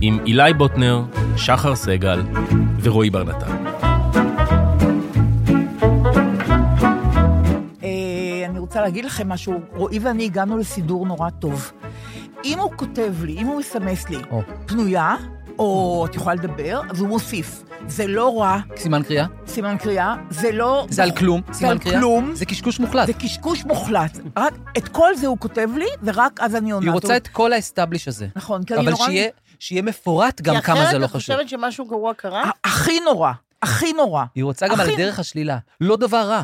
עם אילי בוטנר, שחר סגל ורועי בר נתן. אה, אני רוצה להגיד לכם משהו, רועי ואני הגענו לסידור נורא טוב. אם הוא כותב לי, אם הוא מסמס לי. פנויה, או את יכולה לדבר, אז הוא מוסיף. זה לא רע, סימן קריאה? סימן קריאה, זה לא... זה על כלום, זה סימן על קריאה? כלום. זה קשקוש מוחלט. זה קשקוש מוחלט. רק את כל זה הוא כותב לי, ורק אז אני עונה. היא רוצה את כל האסטאבליש הזה. נכון, כי אני אבל נורא... שיהיה- שיהיה מפורט גם כמה זה לא חשוב. כי אחרת את חושבת שמשהו גרוע קרה? הכי נורא, הכי נורא. היא רוצה גם על דרך השלילה. לא דבר רע.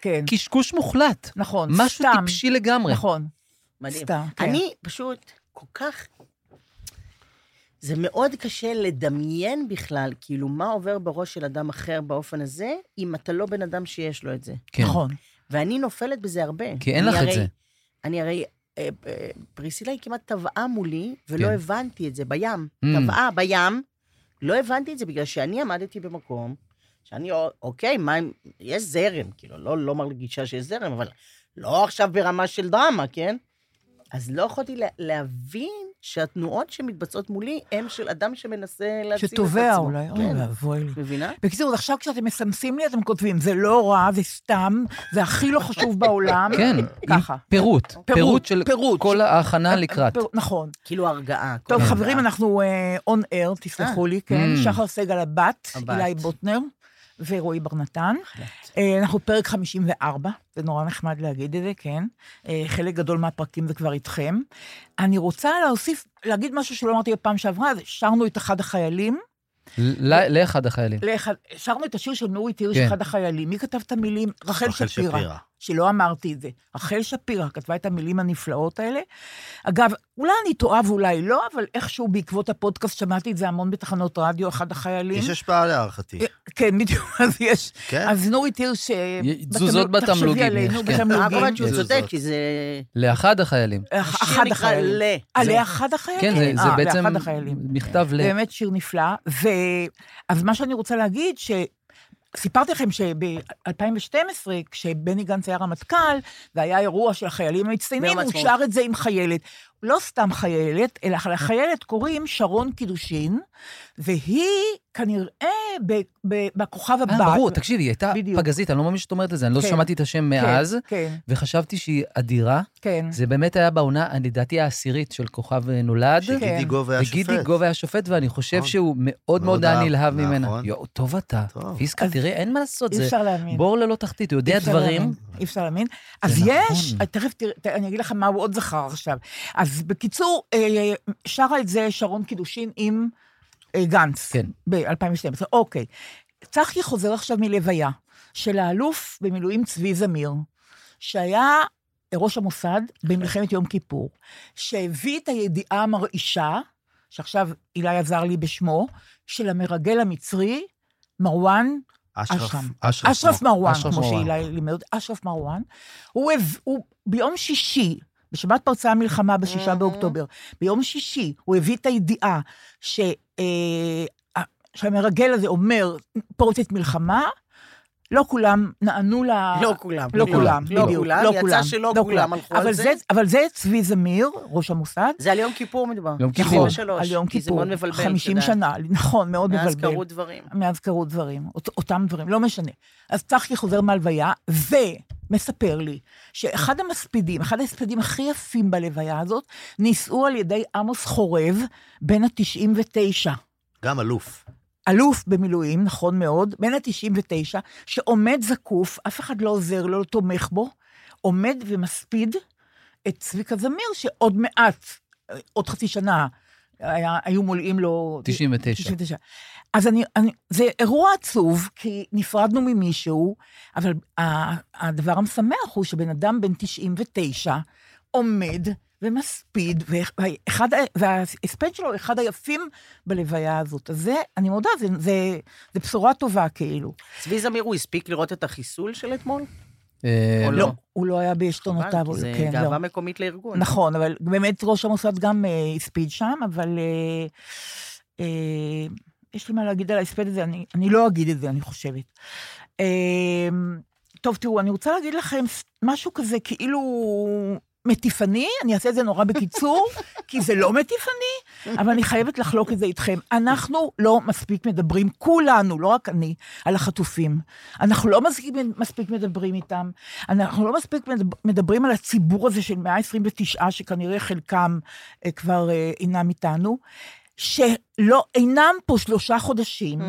כן, קשקוש מוחלט. נכון, משהו סתם. טיפשי לגמרי. נכון, מדהים. סתם, כן. אני פשוט כל כך... זה מאוד קשה לדמיין בכלל, כאילו, מה עובר בראש של אדם אחר באופן הזה, אם אתה לא בן אדם שיש לו את זה. כן. נכון. ואני נופלת בזה הרבה. כי אין אני לך את הרי- זה. אני הרי... אה, אה, פריסילה היא כמעט טבעה מולי, ולא כן. הבנתי את זה בים. Mm. טבעה בים, לא הבנתי את זה בגלל שאני עמדתי במקום, שאני, אוקיי, מה, אם- יש זרם, כאילו, לא, לא מרגישה שיש זרם, אבל לא עכשיו ברמה של דרמה, כן? אז לא יכולתי לה, להבין שהתנועות שמתבצעות מולי הם של אדם שמנסה להציל את עצמו. שטובע אולי, אוי כן, ואבוי לי. מבינה? בקיצור, אז עכשיו כשאתם מסמסים לי, אתם כותבים, זה לא רע, זה סתם, זה הכי לא חשוב בעולם. כן, ככה. פירוט. פירוט של פירוט. כל ההכנה לקראת. פיר- נכון. כאילו הרגעה. טוב. חברים, אנחנו און אר, תסלחו לי, כן? Mm. שחר סגל הבת. אילי בוטנר ורועי בר נתן. אה, אנחנו פרק 54, זה נורא נחמד להגיד את זה, כן? אה, חלק גדול מהפרקים זה כבר איתכם. אני רוצה להוסיף, להגיד משהו שלא אמרתי בפעם שעברה, אז שרנו את אחד החיילים. לאחד החיילים. שרנו את השיר של נורי תירש, כן. אחד החיילים. מי כתב את המילים? רחל שפירא. שלא אמרתי את זה. רחל שפירא כתבה את המילים הנפלאות האלה. אגב, אולי אני טועה ואולי לא, אבל איכשהו בעקבות הפודקאסט שמעתי את זה המון בתחנות רדיו, אחד החיילים. יש השפעה להערכתי. אה, כן, בדיוק, אז יש. כן? אז נורי תירש... אה, תזוזות בתמלוג- תחשבי בתמלוגים, עלינו, כן. רק בתמלוגים. אומרת שהוא צודק. כי זה... לאחד החיילים. השיר אחד החיילים. אה, לאחד החיילים? כן, זה- אה, בעצם. מכתב ל... באמת שיר נפלא. אז מה שאני רוצה להגיד. סיפרתי לכם שב-2012, כשבני גנץ היה רמטכ"ל, והיה אירוע של החיילים המצטיינים, הוא. שר את זה עם חיילת. לא סתם חיילת, אלא לחיילת קוראים שרון קידושין, והיא כנראה ב- ב- בכוכב הבא. אה, ברור, תקשיבי, היא הייתה בדיוק. פגזית, אני לא מאמין שאת אומרת את זה, אני לא כן. שמעתי את השם כן, מאז, כן, וחשבתי שהיא אדירה. כן. זה באמת היה בעונה, אני לדעתי, העשירית של כוכב נולד. כן. שגידי גוב היה שופט. וגידי גוב היה שופט, ואני חושב נכון. שהוא מאוד מאוד מאוד היה נלהב ממנה. נכון. יואו, טוב אתה. טוב. פיסקה, אז תראה, אין מה לעשות, אי זה אפשר להאמין. בור ללא תחתית, הוא יודע דברים. אי אפשר להאמין. אז זה יש, נכון. תכף תראה, אני אגיד לכם מה הוא עוד זכר עכשיו. אז בקיצור, אה, שרה את זה שרון קידושין עם אה, גנץ. כן. ב-2012. אוקיי. צחי חוזר עכשיו מלוויה של האלוף במילואים צבי זמיר, שהיה ראש המוסד במלחמת יום כיפור, שהביא את הידיעה המרעישה, שעכשיו אילי עזר לי בשמו, של המרגל המצרי, מרואן. אשרף מרואן, אשרף כמו מרואן. שאילי לימד, אותי, אשרף מרואן. הוא, ביום שישי, בשבת פרצה המלחמה בשישה באוקטובר, ביום שישי הוא הביא את הידיעה ש, אה, שהמרגל הזה אומר, פורצת מלחמה, לא כולם נענו ל... לא כולם. לא כולם, לא בדיוק. כולם, לא יצא כולם, שלא לא כולם הלכו על זה. אבל זה צבי זמיר, ראש המוסד. זה על יום כיפור מדובר. יום כיפור. נכון, 73, על יום כי זה כיפור. מאוד מבלבל, 50 את יודעת. שנה, נכון, מאוד מבלבל. מאז קרו דברים. מאז קרו דברים, אות, אותם דברים, לא משנה. אז צחקי חוזר מהלוויה, ומספר לי שאחד המספידים, אחד ההספדים הכי יפים בלוויה הזאת, נישאו על ידי עמוס חורב, בן ה-99. גם אלוף. אלוף במילואים, נכון מאוד, בן ה-99, שעומד זקוף, אף אחד לא עוזר לו, לא תומך בו, עומד ומספיד את צביקה זמיר, שעוד מעט, עוד חצי שנה, היה, היו מולאים לו... 99. 99. אז אני, אני, זה אירוע עצוב, כי נפרדנו ממישהו, אבל הדבר המשמח הוא שבן אדם בן 99 עומד ומספיד, ואחד, וההספד שלו הוא אחד היפים בלוויה הזאת. אז זה, אני מודה, זה, זה, זה בשורה טובה כאילו. צבי זמיר, הוא הספיק לראות את החיסול של אתמול? אה, או לא, לא? הוא לא היה בעשתונותיו. חבל, זה כן, גאווה לא. מקומית לארגון. נכון, אבל באמת ראש המוסד גם אה, הספיד שם, אבל אה, יש לי מה להגיד על ההספד הזה, אני, אני לא אגיד את זה, אני חושבת. טוב, תראו, אני רוצה להגיד לכם משהו כזה כאילו מטיפני, אני אעשה את זה נורא בקיצור, כי זה לא מטיפני, אבל אני חייבת לחלוק את זה איתכם. אנחנו לא מספיק מדברים, כולנו, לא רק אני, על החטופים. אנחנו לא מספיק, מספיק מדברים איתם, אנחנו לא מספיק מדבר- מדברים על הציבור הזה של 129, שכנראה חלקם אה, כבר אה, אינם איתנו. שלא, אינם פה שלושה חודשים,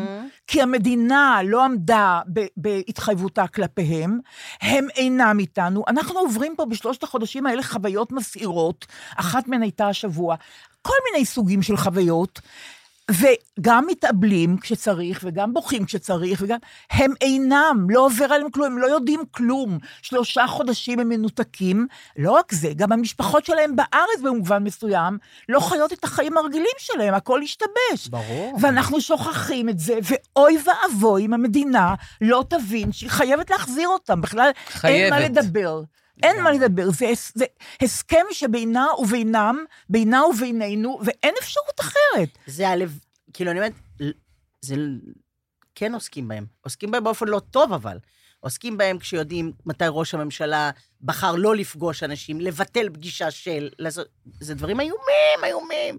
כי המדינה לא עמדה ב- בהתחייבותה כלפיהם, הם אינם איתנו. אנחנו עוברים פה בשלושת החודשים האלה חוויות מסעירות, אחת מהן הייתה השבוע, כל מיני סוגים של חוויות, וגם מתאבלים כשצריך, וגם בוכים כשצריך, וגם... הם אינם, לא עובר עליהם כלום, הם לא יודעים כלום. שלושה חודשים הם מנותקים. לא רק זה, גם המשפחות שלהם בארץ במובן מסוים, לא חיות את החיים הרגילים שלהם, הכל השתבש. ברור. ואנחנו שוכחים את זה, ואוי ואבוי אם המדינה לא תבין שהיא חייבת להחזיר אותם. בכלל, אין מה חייבת. לדבר. אין מה לדבר, זה, זה הסכם שבינה ובינם, בינה ובינינו, ואין אפשרות אחרת. זה הלב, כאילו, אני אומרת, זה כן עוסקים בהם. עוסקים בהם באופן לא טוב, אבל. עוסקים בהם כשיודעים מתי ראש הממשלה בחר לא לפגוש אנשים, לבטל פגישה של... לעשות... זה דברים איומים, איומים.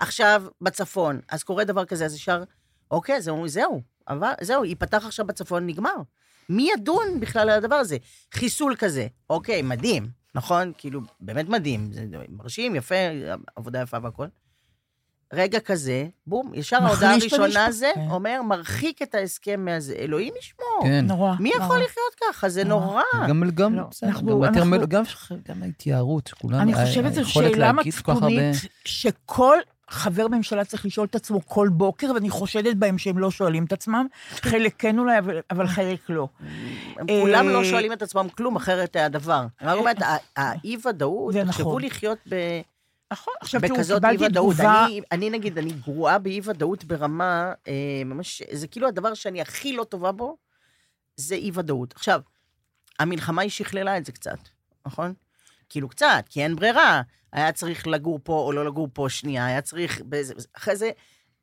עכשיו, בצפון, אז קורה דבר כזה, אז ישר, אוקיי, אומרים, זהו, אבל, זהו, ייפתח עכשיו בצפון, נגמר. מי ידון בכלל על הדבר הזה? חיסול כזה, אוקיי, מדהים, נכון? כאילו, באמת מדהים, זה מרשים, יפה, עבודה יפה והכל. רגע כזה, בום, ישר ההודעה הראשונה. זה כן. אומר, מרחיק את ההסכם מהזה. אלוהים ישמור. כן. נורא. מי נורא. יכול לחיות ככה? זה נורא. נורא. גם, גם, לא, בסדר, אנחנו- גם, אנחנו- גם, גם ההתייערות, שכולם, אני חושבת שזו היכולת שאלה להגיד כל כך הרבה- מצפונית, שכל חבר ממשלה צריך לשאול את עצמו כל בוקר, ואני חושדת בהם שהם לא שואלים את עצמם. חלק כן אולי, אבל- חלק לא. כולם אה, לא שואלים את עצמם כלום, אחרת הדבר. אני אומרת, ה- האי-ודאות, תחשבו נכון. לחיות ב... נכון, עכשיו תראו, קיבלתי. תגובה, אני, אני נגיד, אני גרועה באי-ודאות ברמה, אה, ממש, זה כאילו הדבר שאני הכי לא טובה בו, זה אי-ודאות. עכשיו, המלחמה היא שכללה את זה קצת, נכון? כאילו קצת, כי אין ברירה. היה צריך לגור פה או לא לגור פה שנייה, היה צריך... באיזה, אחרי זה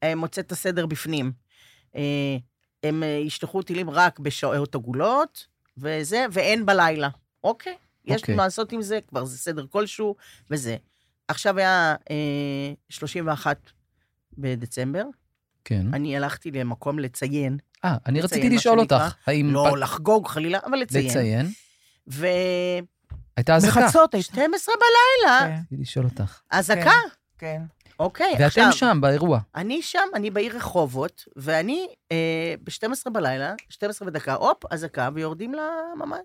אה, מוצא את הסדר בפנים. אה, הם אה, ישלחו טילים רק בשעות עגולות, וזה, ואין בלילה. אוקיי, יש אוקיי. מה לעשות עם זה, כבר זה סדר כלשהו, וזה. עכשיו היה אה, 31 בדצמבר, כן. אני הלכתי למקום לציין, אה, אני לציין, רציתי לשאול. אותך, האם... לא לחגוג חלילה, אבל לציין. לציין? ו... הייתה אזעקה. בחצות הייתה. 12 בלילה, כן, רציתי לשאול אותך. אזעקה. כן. אוקיי, עכשיו, ואתם שם, באירוע. אני שם, אני בעיר רחובות, ואני אה, ב-12 בלילה, 12 ודקה, הופ, אזעקה, ויורדים לממ"ד.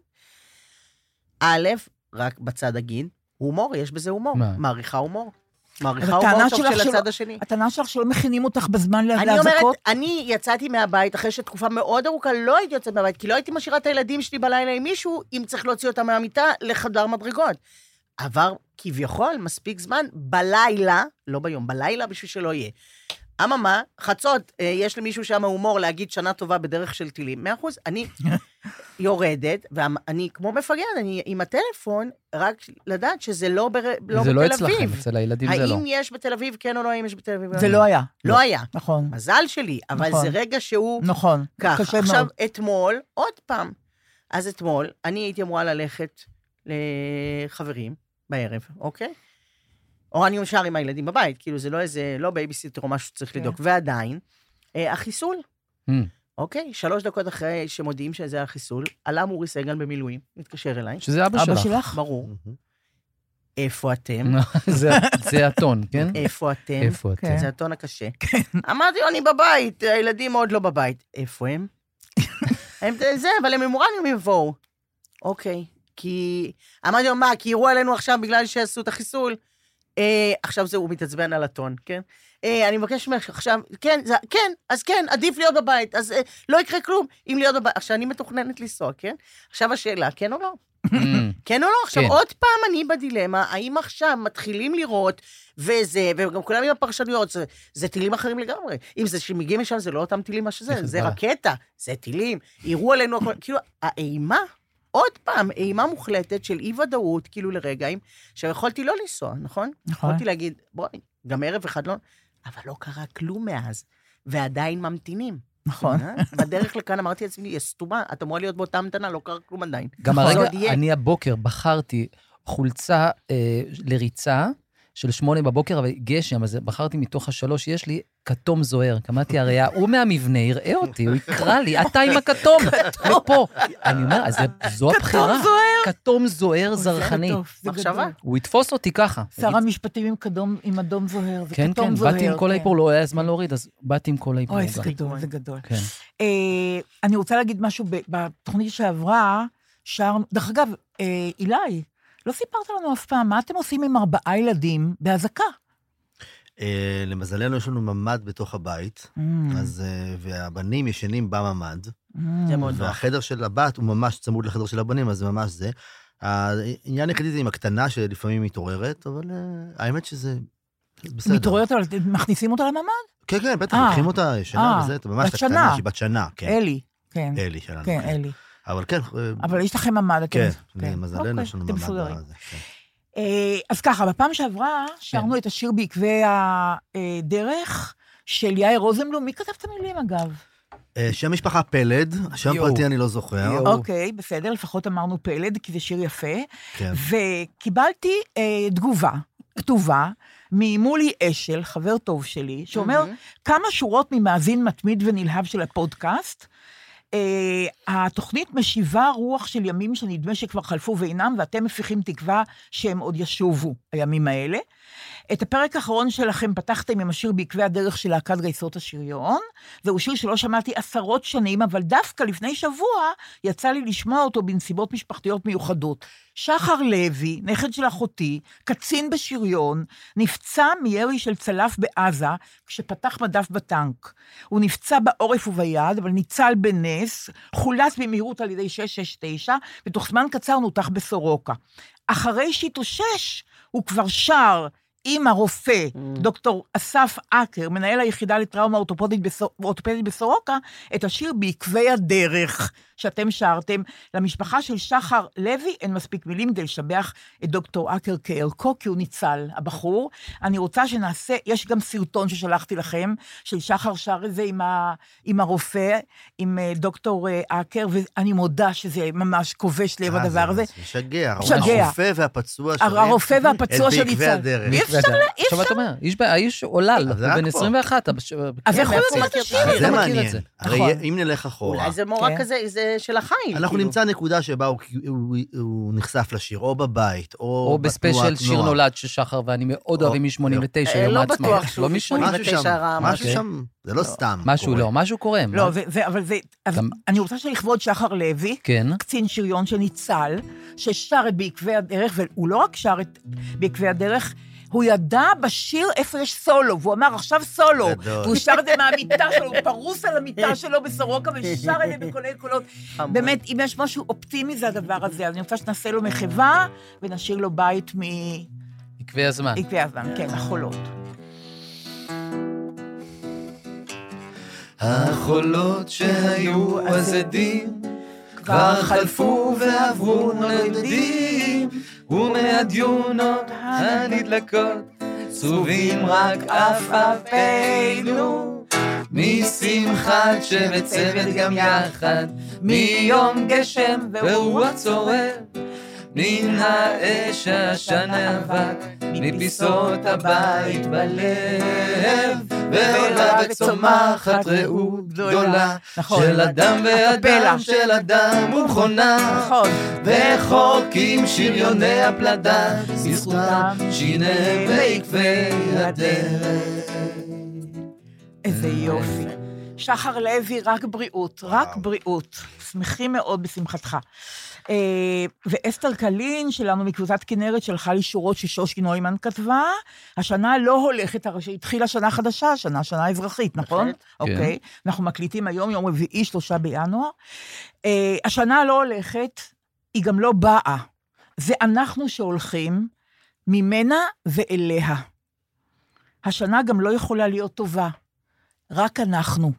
א', רק בצד אגיד, הומור, יש בזה הומור. מה? מעריכה הומור. מעריכה טוב שלך של שלא- הצד השני. הטענה שלך שלא מכינים אותך בזמן לה- אני אומרת, להזעקות? אני יצאתי מהבית אחרי שתקופה מאוד ארוכה לא הייתי יוצאת מהבית, כי לא הייתי משאירה את הילדים שלי בלילה עם מישהו, אם צריך להוציא אותם מהמיטה לחדר מדרגות. עבר כביכול מספיק זמן בלילה, לא ביום, בלילה בשביל שלא יהיה. אממה, חצות, אה, יש למישהו שם הומור להגיד שנה טובה בדרך של טילים. מאה אחוז, אני יורדת, ואני כמו מפגר, אני עם הטלפון, רק לדעת שזה לא, בר... לא זה בתל לא אביב. אצלכם, אצל הילדים זה לא. האם יש בתל אביב כן או לא, האם יש בתל אביב? זה לא היה. לא היה. נכון, מזל שלי, אבל נכון. זה רגע שהוא נכון. ככה. קשה עכשיו, מאוד. אתמול, עוד פעם. אז אתמול, אני הייתי אמורה ללכת לחברים בערב, אוקיי? או אני נשאר עם הילדים בבית, כאילו זה לא איזה, לא בייביסיטר או משהו שצריך כן. לדאוג. ועדיין, אה, החיסול, Mm. אוקיי? שלוש דקות אחרי שמודיעים שזה החיסול, עלה מורי סגל במילואים, מתקשר אליי, שזה אבא אבא שלך. שלך? ברור. איפה אתם? זה- זה הטון, כן? איפה אתם? איפה כן. אתם? זה הטון הקשה. אמרתי לו, אני בבית, הילדים עוד לא בבית. איפה הם? הם זה, אבל הם אמורן הם יבואו. אוקיי. כי... אמרתי לו, מה, כי יראו עלינו עכשיו בגלל שעשו את החיסול? אה, עכשיו זה, הוא מתעצבן על הטון, כן? אה, אני מבקש ממך עכשיו, כן, זה, כן, אז כן, עדיף להיות בבית, אז אה, לא יקרה כלום אם להיות בבית. עכשיו, אני מתוכננת לנסוע, כן? עכשיו השאלה, כן או לא? Mm. כן או לא? עכשיו, כן. עוד פעם אני בדילמה, האם עכשיו מתחילים לראות, וזה, וגם כולם עם הפרשנויות, זה, זה טילים אחרים לגמרי. אם זה שמגיעים משם, זה לא אותם טילים מה שזה, זה. רקטה, זה טילים, יראו עלינו הכל, כאילו, האימה, עוד פעם, אימה מוחלטת של אי-ודאות, כאילו לרגעים, שיכולתי לא לנסוע, נכון? נכון. יכולתי להגיד, בואי, גם ערב אחד לא, אבל לא קרה כלום מאז, ועדיין ממתינים. נכון. אה? בדרך לכאן אמרתי לעצמי, יא סתומה, את אמורה להיות באותה המתנה, לא קרה כלום עדיין. גם הרגע. אני הבוקר בחרתי חולצה אה, לריצה של שמונה בבוקר, אבל גשם, אז בחרתי מתוך השלוש, יש לי כתום זוהר. קמאתי הרי, הוא מהמבנה יראה אותי, הוא יקרא לי, אתה עם הכתום, ופה. אני אומר, אז זו הבחירה. זוהר. כתום זוהר זרחני. מחשבה. הוא יתפוס אותי ככה. שר המשפטים עם כדום- עם אדום זוהר, זה כן, כתום כן, זוהר. באתי עם כל כן. האיפור, לא היה זמן להוריד, אז באתי עם כל האיפור. אוי, זה. גדול, זה גדול. כן. אה, אני רוצה להגיד משהו, בתוכנית שעברה, שר... דרך אגב, אה, אילי, לא סיפרת לנו אף פעם, מה אתם עושים עם ארבעה ילדים באזעקה? אה, למזלנו, יש לנו ממ"ד בתוך הבית, Mm, אז, אה, והבנים ישנים בממ"ד, mm. זה מאוד נוח. והחדר של הבת הוא ממש צמוד לחדר של הבנים, אז זה ממש זה. העניין היחידי זה עם הקטנה שלפעמים מתעוררת, אבל אה, האמת שזה בסדר. מתעוררת, אבל מכניסים אותה לממ"ד? כן, כן, בטח. לוקחים אותה ישנה אה, וזה, אתה ממש בת הקטנה, שנה. שהיא בת שנה, כן. אלי, כן. אלי שלנו. כן, אלי. אבל כן, אה, אבל יש לכם ממ"ד, אתם... כן, כן. למזלנו אוקיי, יש לנו ממ"ד. כן. אה, אז ככה, בפעם שעברה שרנו את השיר בעקבי הדרך של יאיר רוזנבלום. מי כתב את המילים, אגב? אה, שם משפחה פלד, שם. פרטי אני לא זוכר. אוקיי, בסדר, לפחות אמרנו פלד, כי זה שיר יפה. כן. וקיבלתי אה, תגובה כתובה ממולי אשל, חבר טוב שלי, שאומר. כמה שורות ממאזין מתמיד ונלהב של הפודקאסט. Uh, התוכנית משיבה רוח של ימים שנדמה שכבר חלפו ואינם, ואתם מפיחים תקווה שהם עוד ישובו, הימים האלה. את הפרק האחרון שלכם פתחתם עם השיר בעקבי הדרך של להקת גייסות השריון. זהו שיר שלא שמעתי עשרות שנים, אבל דווקא לפני שבוע יצא לי לשמוע אותו בנסיבות משפחתיות מיוחדות. שחר לוי, נכד של אחותי, קצין בשריון, נפצע מירי של צלף בעזה כשפתח מדף בטנק. הוא נפצע בעורף וביד, אבל ניצל בנס, חולץ במהירות על ידי 669, ותוך זמן קצר נותח בסורוקה. אחרי שהתאושש, הוא כבר שר עם הרופא, דוקטור אסף אקר, מנהל היחידה לטראומה אורתופדית בסורוקה, את השיר בעקבי הדרך שאתם שרתם. למשפחה של שחר לוי אין מספיק מילים כדי לשבח את דוקטור אקר כערכו, כי הוא ניצל, הבחור. אני רוצה שנעשה, יש גם סרטון ששלחתי לכם, של שחר שר את זה עם, ה, עם הרופא, עם אה, דוקטור אה, אקר, ואני מודה שזה ממש כובש לב אה, הדבר הזה. זה משגע. משגע. הרופא והפצוע שרים הרופא והפצוע שניצל. הדרך. אי אפשר, אי עכשיו אפשר. אתה אומר, איש- האיש עולל, זה הוא בן פה. 21. אבל ש- אז כן, איך הוא. יודע את זה לא מכיר את מעניין. זה. הרי נכון. אם נלך אחורה, אולי זה מורה כן. כזה, זה של החיים. אנחנו כאילו. נמצא נקודה שבה הוא- הוא- הוא נחשף לשיר, או בבית, או או בתנועת בספיישל שיר. נולד של שחר ואני מאוד או- אוהבים מ-89, אה, יום לא העצמאות. בטוח שהוא לא משנה. משמונה. משהו שם, 89 רע, משהו אוקיי. שם, זה לא סתם משהו קורה. לא, משהו קורה. לא, מה? זה, זה, אבל זה... אני רוצה שלכבוד שחר לוי, כן. קצין שריון שניצל, ששר את בעקבי הדרך, והוא לא רק שר את בעקבי הדרך, הוא ידע בשיר איפה יש סולו, והוא אמר, עכשיו סולו. גדול. והוא שר את זה מהמיטה שלו, הוא פרוס על המיטה שלו בסורוקה, ושר את זה בקולי קולות. באמת, אם יש משהו אופטימי זה הדבר הזה, אז אני רוצה שנעשה לו מחווה, ונשאיר לו בית מ... עקבי הזמן. עקבי הזמן, כן, החולות. החולות שהיו אז עדים כבר חלפו ועברו נולדים ומהדיונות הנדלקות צרובים רק עפעפינו משמחת צוות גם יחד מיום גשם ורוח צורר מן האש העשן האבק מפיסות הבית בלב ועולה וצומחת רעות גדולה נכון. של אדם ואדם. של אדם ומכונה נכון. וחורקים שריוני הפלדה בזכותם שיניהם בעקבי הדרך. איזה יופי. שחר לוי, רק בריאות, רק בריאות. שמחים מאוד בשמחתך. אה, ואסתר קלין שלנו מקבוצת כנרת שלחה לי שורות ששושי נוימן כתבה. השנה לא הולכת, הרי שהתחילה שנה חדשה, שנה, שנה אזרחית, נכון? בהחלט. אוקיי. אנחנו מקליטים היום, יום רביעי, שלושה בינואר. אה, השנה לא הולכת, היא גם לא באה. זה אנחנו שהולכים ממנה ואליה. השנה גם לא יכולה להיות טובה. רק אנחנו.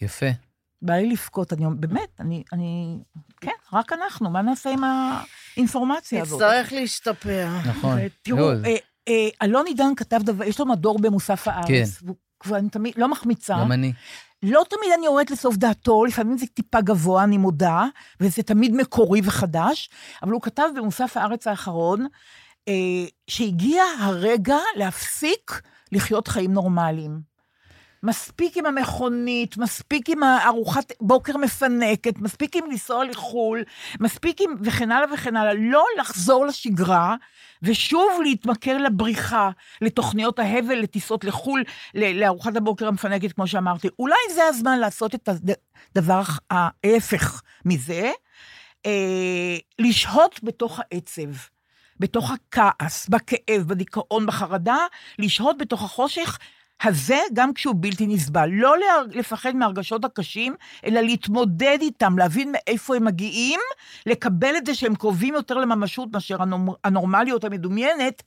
יפה. בא לי לבכות, אני אומרת, באמת, אני, אני, כן, רק אנחנו, מה נעשה עם האינפורמציה הזאת? נצטרך להשתפר. נכון. תראו, מאוד. אה, אה, אלון עידן כתב דבר, יש לו מדור במוסף הארץ. כן. והוא כבר אני תמיד, לא מחמיצה. גם אני. לא תמיד אני יורדת לסוף דעתו, לפעמים זה טיפה גבוה, אני מודה, וזה תמיד מקורי וחדש, אבל הוא כתב במוסף הארץ האחרון, אה, שהגיע הרגע להפסיק לחיות חיים נורמליים. מספיק עם המכונית, מספיק עם הארוחת בוקר מפנקת, מספיק עם לנסוע לחו"ל, מספיק עם וכן הלאה וכן הלאה. לא לחזור לשגרה ושוב להתמכר לבריחה, לתוכניות ההבל, לטיסות לחו"ל, לארוחת הבוקר המפנקת, כמו שאמרתי. אולי זה הזמן לעשות את הדבר ההפך מזה, אה, לשהות בתוך העצב. בתוך הכעס, בכאב, בדיכאון, בחרדה, לשהות בתוך החושך הזה גם כשהוא בלתי נסבל. לא לפחד מהרגשות הקשים, אלא להתמודד איתם, להבין מאיפה הם מגיעים, לקבל את זה שהם קרובים יותר לממשות מאשר הנור- הנורמליות המדומיינת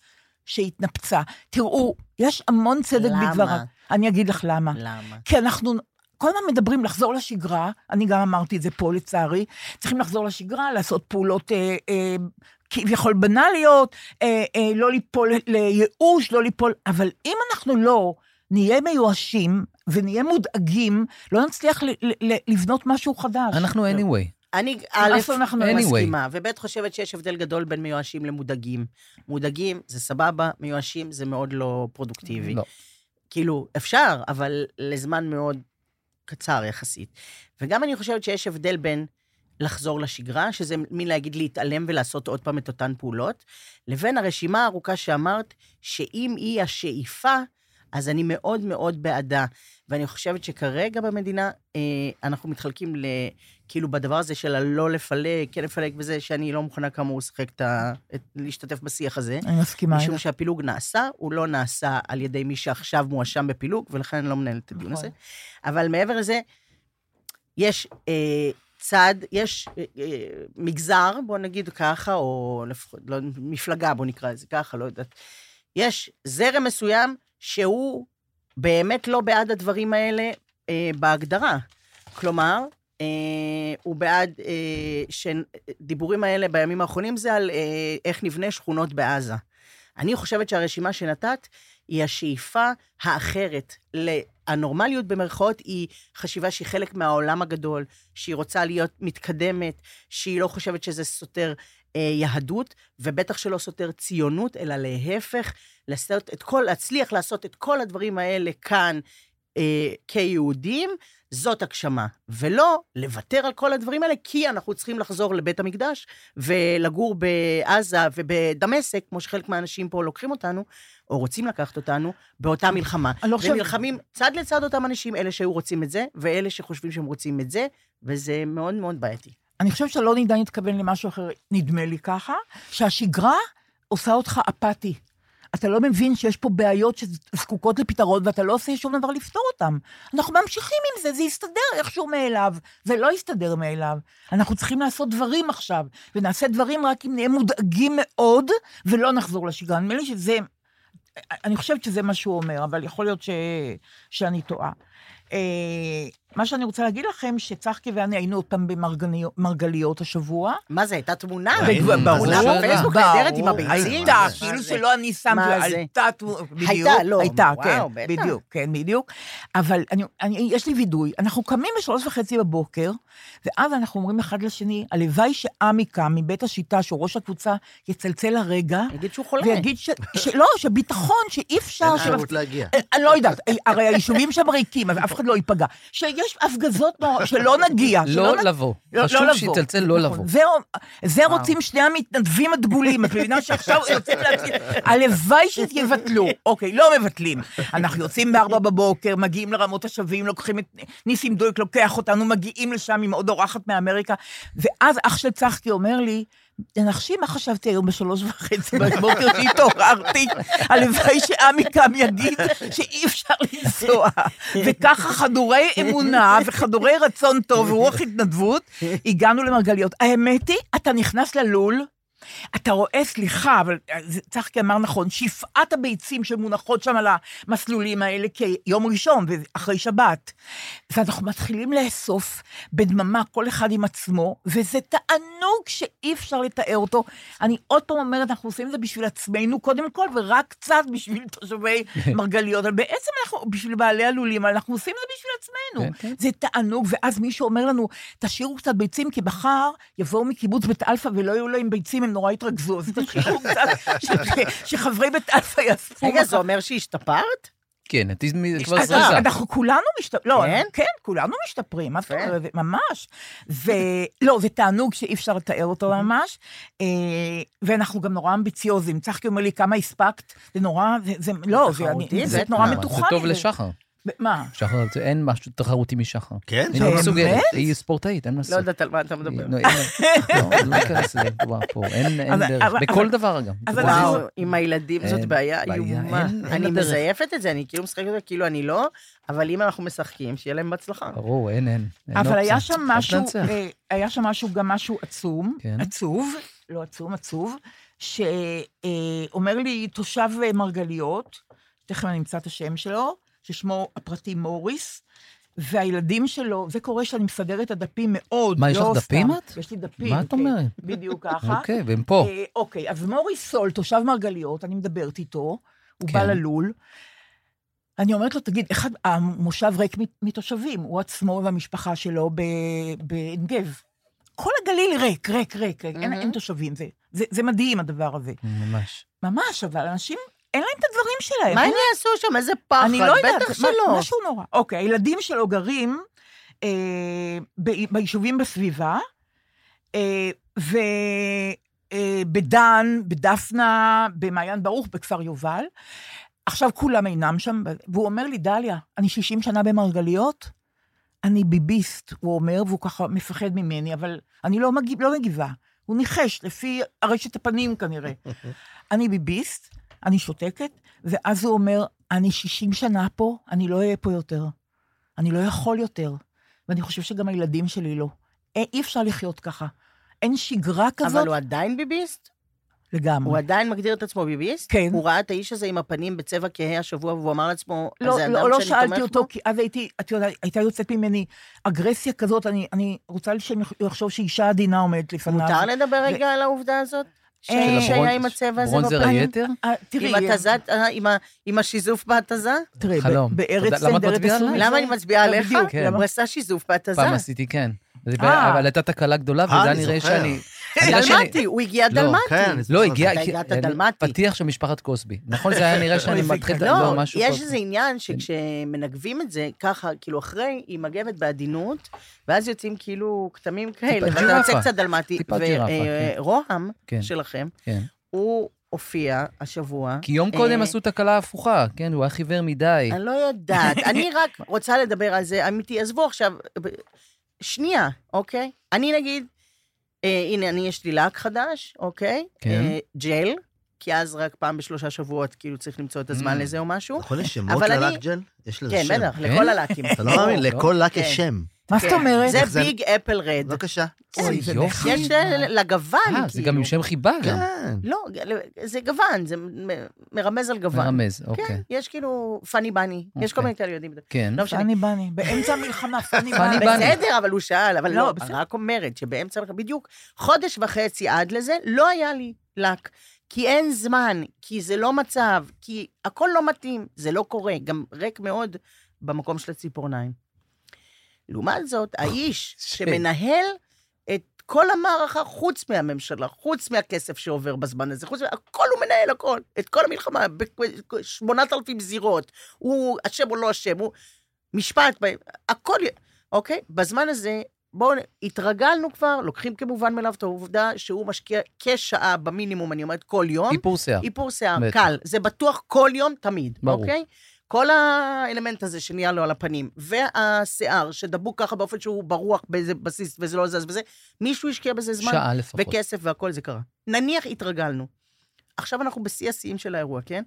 שהתנפצה. תראו, יש המון צדק למה? בדבריו. אני אגיד לך למה. למה? כי אנחנו כל הזמן מדברים לחזור לשגרה, אני גם אמרתי את זה פה לצערי, צריכים לחזור לשגרה, לעשות פעולות אה, אה, כביכול בנאליות, אה, אה, לא ליפול לייאוש, לא ליפול, אבל אם אנחנו לא נהיה מיואשים ונהיה מודאגים, לא נצליח ל- ל- ל- לבנות משהו חדש. אנחנו anyway. אני, א', איפה אנחנו anyway. מסכימה, וב', חושבת שיש הבדל גדול בין מיואשים למודאגים. מודאגים זה סבבה, מיואשים זה מאוד לא פרודוקטיבי. לא. כאילו, אפשר, אבל לזמן מאוד קצר יחסית. וגם אני חושבת שיש הבדל בין לחזור לשגרה, שזה מין להגיד להתעלם ולעשות עוד פעם את אותן פעולות, לבין הרשימה הארוכה שאמרת, שאם היא השאיפה, אז אני מאוד מאוד בעדה. ואני חושבת שכרגע במדינה, אה, אנחנו מתחלקים ל... כאילו בדבר הזה של הלא לפלג, כן לפלג וזה, שאני לא מוכנה כאמור לשחק את ה... את... להשתתף בשיח הזה. אני מסכימה משום איתך. שהפילוג נעשה, הוא לא נעשה על ידי מי שעכשיו מואשם בפילוג, ולכן אני לא מנהלת את הדיון נכון. הזה. אבל מעבר לזה, יש אה, צד, יש אה, אה, מגזר, בוא נגיד ככה, או לפחות, לא, מפלגה, בוא נקרא לזה ככה, לא יודעת. יש זרם מסוים שהוא באמת לא בעד הדברים האלה אה, בהגדרה. כלומר, אה, הוא בעד, אה, שדיבורים האלה בימים האחרונים זה על אה, איך נבנה שכונות בעזה. אני חושבת שהרשימה שנתת היא השאיפה האחרת. הנורמליות במרכאות היא חשיבה שהיא חלק מהעולם הגדול, שהיא רוצה להיות מתקדמת, שהיא לא חושבת שזה סותר יהדות, ובטח שלא סותר ציונות, אלא להפך, לעשות את כל, להצליח לעשות את כל הדברים האלה כאן אה, כיהודים, זאת הגשמה. ולא לוותר על כל הדברים האלה, כי אנחנו צריכים לחזור לבית המקדש ולגור בעזה ובדמשק, כמו שחלק מהאנשים פה לוקחים אותנו, או רוצים לקחת אותנו, באותה מלחמה. אני לא חושבת- ונלחמים צד לצד אותם אנשים, אלה שהיו רוצים את זה, ואלה שחושבים שהם רוצים את זה, וזה מאוד מאוד בעייתי. אני חושבת שלא ניתן להתכוון למשהו אחר, נדמה לי ככה, שהשגרה עושה אותך אפאתי. אתה לא מבין שיש פה בעיות שזקוקות לפתרון, ואתה לא עושה שום דבר לפתור אותן. אנחנו ממשיכים עם זה, זה יסתדר איכשהו מאליו. זה לא יסתדר מאליו. אנחנו צריכים לעשות דברים עכשיו, ונעשה דברים רק אם נהיה מודאגים מאוד, ולא נחזור לשגרה. נדמה לי שזה... אני חושבת שזה מה שהוא אומר, אבל יכול להיות ש... שאני טועה. אה, מה שאני רוצה להגיד לכם, שצחקי ואני היינו עוד פעם במרגליות השבוע. מה זה, הייתה תמונה? ברור, תמונה בפייסבוק נהדרת עם הביצים? הייתה, כאילו שלא אני שמתי? הייתה, בדיוק. הייתה, לא, הייתה, כן. בדיוק, כן, בדיוק. אבל אני, אני, יש לי וידוי, אנחנו קמים בשלוש וחצי בבוקר, ואז אנחנו אומרים אחד לשני, הלוואי שעמי קם מבית השיטה, שהוא ראש הקבוצה, יצלצל הרגע, יגיד שהוא חולה. ויגיד ש... שלא, שביטחון, שאי אפשר... אין אפשרות להגיע. אני לא יודעת, הרי היישובים שם ריקים, אז אף אחד לא ייפגע. שיש הפגזות נורא- שלא נגיע. לא לבוא. לא- חשוב לא לבוא. שיצלצל לא נכון. לבוא. זה, זה רוצים שני המתנדבים הדגולים, את מבינה שעכשיו יוצאים להציל, הלוואי שיבטלו. אוקיי, לא מבטלים. אנחנו יוצאים בארבע בבוקר, מגיעים לרמות השבים, לוקחים את ניסים דויק, לוקח אותנו, מגיעים לשם עם עוד אורחת מאמריקה, ואז אח של צחקי אומר לי, תנחשי מה חשבתי היום בשלוש וחצי בבוקר שהתעוררתי, הלוואי שעמי קם יגיד שאי אפשר לנסוע. וככה חדורי אמונה וחדורי רצון טוב ורוח התנדבות, הגענו למרגליות. האמת היא, אתה נכנס ללול, אתה רואה, סליחה, אבל אה, צחקי אמר נכון, שפעת הביצים שמונחות שם על המסלולים האלה כיום ראשון, אחרי שבת. ואנחנו מתחילים לאסוף בדממה, כל אחד עם עצמו, וזה תענוג שאי אפשר לתאר אותו. אני עוד פעם אומרת, אנחנו עושים את זה בשביל עצמנו קודם כל, ורק קצת בשביל תושבי מרגליות. אבל בעצם אנחנו, בשביל בעלי הלולים, אנחנו עושים את זה בשביל עצמנו. כן, כן. זה תענוג, ואז מישהו אומר לנו, תשאירו קצת ביצים, כי מחר יבואו מקיבוץ בית אלפא ולא יהיו להם ביצים, נורא יתאכזבו, אז תשאירו קצת, שחברי בית אלפא יאספו. רגע. זה אומר שהשתפרת? כן, את כבר אז זזה. אנחנו כולנו משתפרים, לא, כן? כן, כולנו משתפרים, ממש. ולא, זה תענוג שאי אפשר לתאר אותו ממש, אה, ואנחנו גם נורא אמביציוזים. צחקי אומר לי, כמה הספקת? זה נורא, זה, לא, זה. נורא זה מתוחם. זה טוב. לשחר. מה? שחר, אין משהו תחרותי משחר. כן? היא לא? מסוגלת, היא ספורטאית, אין מה לא לעשות. יודעת על מה אתה מדבר. לא, לא, לא ניכנס לזה כבר פה, אין אבל- דרך. אבל- בכל אבל- דבר אגב. אז אנחנו-. וואו, עם הילדים זאת בעיה איומה. אני. מזייפת את זה, אני כאילו משחקת כאילו אני לא, אבל אם אנחנו משחקים, שיהיה להם בהצלחה. ברור, אין, אין. אבל. היה שם משהו. אה, היה שם משהו, גם משהו עצום, כן. עצוב, לא עצום, עצוב, שאומר לי תושב אה, מרגליות, תכף אני אמצא את השם שלו, ששמו הפרטי מוריס, והילדים שלו, זה קורה שאני מסדרת את הדפים מאוד, מה, יש לא לך דפים סתם. את? יש לי דפים. מה את כן, אומרת? בדיוק ככה. אוקיי, והם פה. אה, אוקיי, אז מוריס סול, תושב מרגליות, אני מדברת איתו, הוא כן. בא ללול. אני אומרת לו, תגיד, אחד, המושב ריק מתושבים, הוא עצמו והמשפחה שלו ב- בעין גב. כל הגליל ריק, ריק, ריק, ריק. אין, אין תושבים, זה, זה, זה מדהים הדבר הזה. ממש. ממש, אבל אנשים, אין להם את הדברים שלהם. מה הם יעשו שם? איזה פחד? אני לא יודעת, בטח שלא. משהו נורא. אוקיי, הילדים שלו גרים אה, ביישובים בסביבה, אה, ובדן, בדפנה, במעיין ברוך, בכפר יובל. עכשיו כולם אינם שם, והוא אומר לי, דליה, אני 60 שנה במרגליות, אני ביביסט, הוא אומר, והוא ככה מפחד ממני, אבל אני לא, מגיב, לא מגיבה. הוא ניחש, לפי ארשת הפנים כנראה. אני ביביסט, אני שותקת, ואז הוא אומר, אני 60 שנה פה, אני לא אהיה פה יותר. אני לא יכול יותר. ואני חושב שגם הילדים שלי לא. אי אפשר לחיות ככה. אין שגרה כזאת אבל הוא עדיין ביביסט? לגמרי. הוא עדיין מגדיר את עצמו ביביסט? כן. הוא ראה את האיש הזה עם הפנים בצבע כהה השבוע, והוא אמר לעצמו, לא, זה אדם לא, לא שאני שאלתי תומך אותו, בו? כי אז הייתי, את יודעת, הייתה יוצאת ממני אגרסיה כזאת, אני, אני רוצה שהם יחשוב שאישה עדינה עומדת לפניו. מותר לדבר רגע על העובדה הזאת? אה, שהיה עם הצבע הזה ברונזר? היתר? אה, תראי, עם אה, עם השיזוף בהתזה? תראי. בארץ אתה יודע- למה אני מצביעה לא, עליך? כן. למה- עשה שיזוף בהתזה. פעם עשיתי, כן. אבל הייתה תקלה גדולה, וזה נראה. שאני... שאני- דלמטי, הוא הגיע לא, דלמטי. כן, לא. הגיע... אתה הגעת אני- דלמטי. פתיח של משפחת קוסבי. נכון, זה היה נראה שאני מתחיל... ה- לא, משהו יש פה- איזה עניין שכשמנגבים את זה ככה, כאילו אחרי, היא מגבת בעדינות, ואז יוצאים כאילו כתמים כאלה, ואתה. יוצא קצת דלמטי. טיפה ג'ירפה, כן. ורוהם כן. שלכם, כן. הוא הופיע השבוע. כי יום קודם אה, עשו תקלה הפוכה, כן, הוא היה חיוור מדי. אני לא יודעת, אני רק רוצה לדבר על זה, אמיתי, עזבו עכשיו, שנייה, אוקיי? אני נגיד, אה, הנה, אני, יש לי לק חדש, אוקיי? כן. אה, ג'ל, כי אז רק פעם בשלושה שבועות, כאילו צריך למצוא את הזמן Mm. לזה או משהו. נכון, יש שמות ללק ג'ל? יש לזה כן, שם. בטח, כן? לכל הלקים. אתה לא מאמין, לכל לק כן. יש שם. מה זאת כן. אומרת? זה זה- ביג אפל רד. בבקשה. אוי, זה יופי. יש ל- לגוון, אה, זה כאילו. גם עם שם חיבה גם. כן. לא, זה גוון, זה מרמז על גוון. מרמז, כן, אוקיי. יש כאילו פאני בני, יש כל אוקיי. מיני כאלה יודעים. כן. לא. פאני בני, באמצע המלחמה, פאני בני. בני. בסדר, אבל הוא שאל, אבל לא, לא, רק אומרת שבאמצע, המלחמה, בדיוק חודש וחצי עד לזה, לא היה לי לק. כי אין זמן, כי זה לא מצב, כי הכל לא מתאים, זה לא קורה, גם ריק מאוד במקום של הציפורניים. לעומת זאת, האיש שמנהל את כל המערכה, חוץ מהממשלה, חוץ מהכסף שעובר בזמן הזה, חוץ מה... הכל הוא מנהל, הכל. את כל המלחמה, ב-8,000 זירות. הוא אשם או לא אשם, הוא... משפט, הכל... אוקיי? בזמן הזה, בואו, התרגלנו כבר, לוקחים כמובן מאליו את העובדה שהוא משקיע כשעה במינימום, אני אומרת, כל יום. איפור שיער. איפור שיער, בטח. קל. זה בטוח כל יום, תמיד, ברור. אוקיי? כל האלמנט הזה שנהיה לו על הפנים, והשיער שדבוק ככה באופן שהוא ברוח באיזה בסיס וזה לא זז וזה, מישהו השקיע בזה זמן שעה לפחות. וכסף והכל זה קרה. נניח התרגלנו. עכשיו אנחנו בשיא השיאים של האירוע, כן?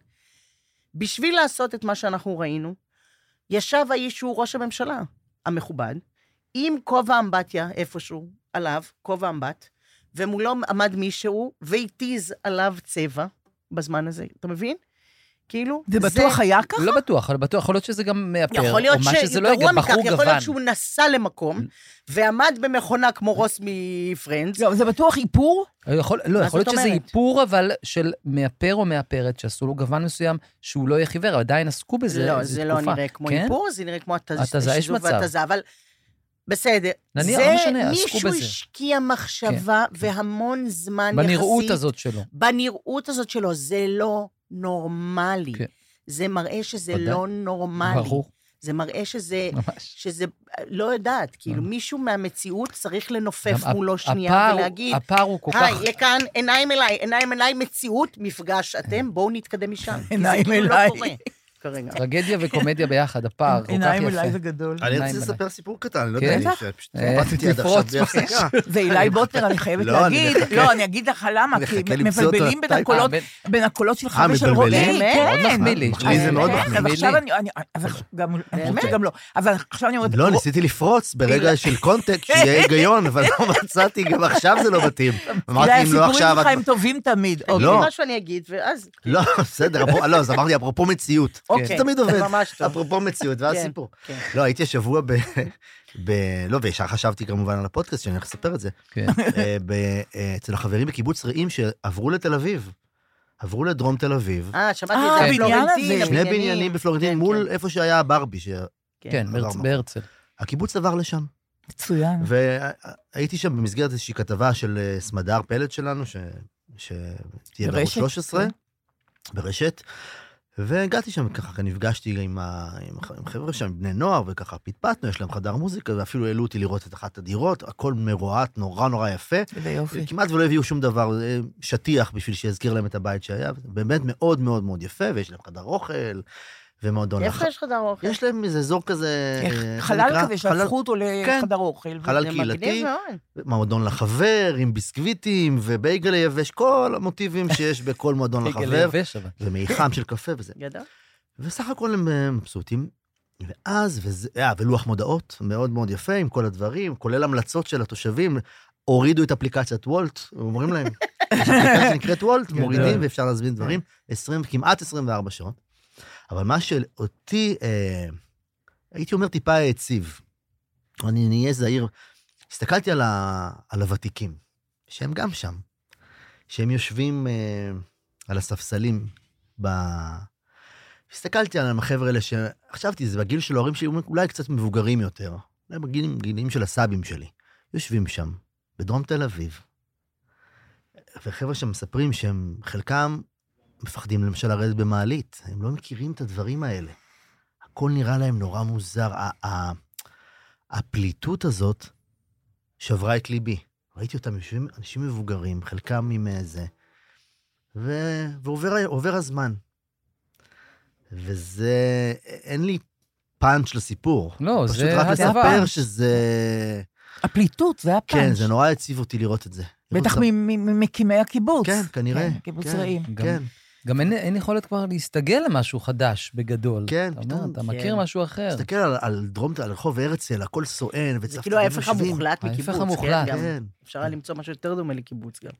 בשביל לעשות את מה שאנחנו ראינו, ישב האיש שהוא ראש הממשלה המכובד, עם כובע אמבטיה איפשהו עליו, כובע אמבט, ומולו עמד מישהו והתיז עליו צבע בזמן הזה, אתה מבין? כאילו, זה בטוח היה ככה? לא בטוח, אבל בטוח, יכול להיות שזה גם מאפר, יכול להיות או מה שזה לא יגיד, מכך, בחור יכול גוון. להיות שהוא נסע למקום, ועמד במכונה כמו רוס מפרנדס, לא, זה בטוח איפור? יכול, לא, יכול להיות זאת שזה אומרת? איפור, אבל של מאפר או מאפרת, שעשו לו גוון מסוים, שהוא לא יהיה חיוור, עדיין עסקו בזה לא, איזו זה לא תקופה. נראה כמו כן? איפור, זה נראה כמו התז- התזה, יש מצב. והתזה, אבל בסדר. נניח, זה לא משנה, עסקו מישהו בזה. השקיע מחשבה והמון זמן יחסית. בנראות הזאת שלו. בנראות הזאת שלו, זה לא נורמלי. כן. זה מראה שזה ודאי. לא נורמלי. ברור, זה מראה שזה, ממש. שזה, לא יודעת, כאילו ממש. מישהו מהמציאות צריך לנופף מולו שנייה הפער- ולהגיד, הפער הוא כל כך... היי, לכאן, עיניים אליי, עיניים אליי, מציאות, מפגש, אתם, בואו נתקדם משם. עיניים זה כאילו אליי. לא כרגע. טרגדיה וקומדיה ביחד, הפער כל כך עיניים אליי יפה. זה גדול. אני עיניים רציתי לספר סיפור קטן, אני לא כן? יודע. אני פשוט אה, פרצתי עד עכשיו בלי הפסקה. ואילי בוטנר, אני חייבת לא, להגיד. לא, אני אגיד לך למה, כי מבלבלים בין. הקולות, אה, בין הקולות שלך אה, ושל? רועי, באמת? כן. מאוד מחמיא לי. לי זה מאוד מחמיא. עכשיו לי. אני, אני- אז עכשיו גם, אני באמת? חושבת שגם לא, אבל עכשיו אני אומרת, לא, ניסיתי לפרוץ ברגע של קונטקסט, שיהיה היגיון, אבל לא מצאתי, גם עכשיו זה לא מתאים. אמרתי, אם לא הסיפורים עכשיו... שלך את- הם טובים תמיד. לא. לי משהו אני אגיד, ואז... לא, בסדר, אפרופו- לא, אז אמרתי, אפרופו מציאות. אוקיי, זה תמיד עובד. ממש טוב. אפרופו מציאות, ואז כן, סיפור. כן. לא, הייתי השבוע ב... ב- לא, וישר חשבתי כמובן על הפודקאסט, שאני הולך לספר את זה. כן. אה, ב- אה, אצל החברים בקיבוץ רעים שעברו לתל אביב. עברו לדרום תל אביב. אה, שמעתי אה, את זה, הבניין פלורנטין, הזה. שני. בניינים בפלורנטין כן, מול. איפה שהיה הברבי. ש- כן. בהרצל. הקיבוץ עבר לשם. מצוין. והייתי שם במסגרת איזושהי כתבה של אה, סמדר פלד שלנו, ש... שתהיה בערוץ ברשת, 13, כן. ברשת, והגעתי שם ככה, נפגשתי עם, ה... עם, חבר'ה שם, בני נוער, וככה פטפטנו, יש להם חדר מוזיקה, ואפילו העלו אותי לראות את אחת הדירות, הכל מרועט, נורא נורא יפה. איזה יופי. כמעט ולא הביאו שום דבר, אה, שטיח בשביל שיזכיר להם את הבית שהיה, באמת מאוד מאוד מאוד יפה, ויש להם חדר אוכל, ומועדון איפה יש חדר אוכל? יש להם איזה אזור כזה... אה, חלל? כזה שהפכו אותו כן. לחדר אוכל. חלל קהילתי. מועדון לחבר, עם ביסקוויטים ובייגל יבש, כל המוטיבים שיש בכל מועדון לחבר, יבש, אבל. ומיחם של קפה וזה. גדול. וסך הכל הם אה, מבסוטים. ואז, וזה, אה, ולוח מודעות מאוד מאוד יפה, עם כל הדברים, כולל המלצות של התושבים, הורידו את אפליקציית וולט, אומרים להם, יש אפליקציה שנקראת וולט, מורידים ואפשר להזמין דברים, 20, כמעט 24 שעות. אבל מה שאותי, אה, הייתי אומר, טיפה העציב, אני נהיה זהיר, הסתכלתי על, ה, על הוותיקים, שהם גם שם, שהם יושבים אה, על הספסלים ב... הסתכלתי על החבר'ה האלה שחשבתי, זה בגיל של ההורים שלי, אולי קצת מבוגרים יותר, אולי בגילים בגילים של הסבים שלי, יושבים שם, בדרום תל אביב, וחבר'ה שמספרים שהם, חלקם מפחדים למשל לרדת במעלית, הם לא מכירים את הדברים האלה. הכל נראה להם נורא מוזר. הפליטות הזאת שברה את ליבי. ראיתי אותם יושבים, אנשים מבוגרים, חלקם עם איזה... ו... ועובר עובר הזמן. וזה... אין לי פאנץ' לסיפור. לא, פשוט זה רק הדבר. לספר שזה... הפליטות, זה הפאנץ'. כן, זה נורא הציב אותי לראות את זה. בטח ממקימי הקיבוץ. כן, כנראה. כן, קיבוץ כן, רעים. כן. גם אין, אין יכולת כבר להסתגל למשהו חדש בגדול. כן, אתה, פתאום, אומר, אתה כן. מכיר משהו אחר. תסתכל על, על דרום, על רחוב הרצל, הכל סואן, וצפת זה כאילו ההפך המוחלט ההפך מקיבוץ, המוחלט. כן? גם כן, אפשר היה למצוא משהו יותר דומה לקיבוץ גם.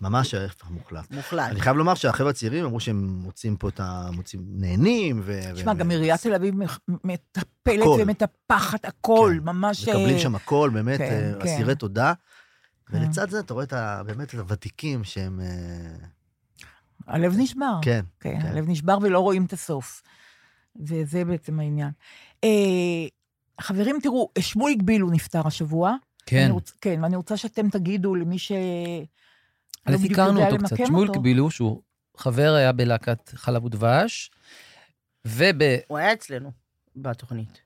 ממש ההפך המוחלט. מוחלט. אני חייב לומר שהחבר'ה הצעירים אמרו שהם מוצאים פה את ה... מוצאים, נהנים, ו... תשמע, ו- גם עיריית תל אביב מטפלת הכל. ומטפחת הכל, כן, ממש... מקבלים אה, שם הכל, באמת, כן, אה, כן. אסירי תודה. ולצד זה אתה רואה את ה... באמת את הוותיקים שהם... הלב נשבר. כן, כן, כן. הלב נשבר ולא רואים את הסוף. וזה בעצם העניין. אה, חברים, תראו, שמוליק בילו נפטר השבוע. כן. רוצ, כן, ואני רוצה שאתם תגידו למי ש... אז לא הכרנו אותו קצת. אותו. קבילו, שהוא חבר היה בלהקת חלב ודבש, וב... הוא היה אצלנו בתוכנית.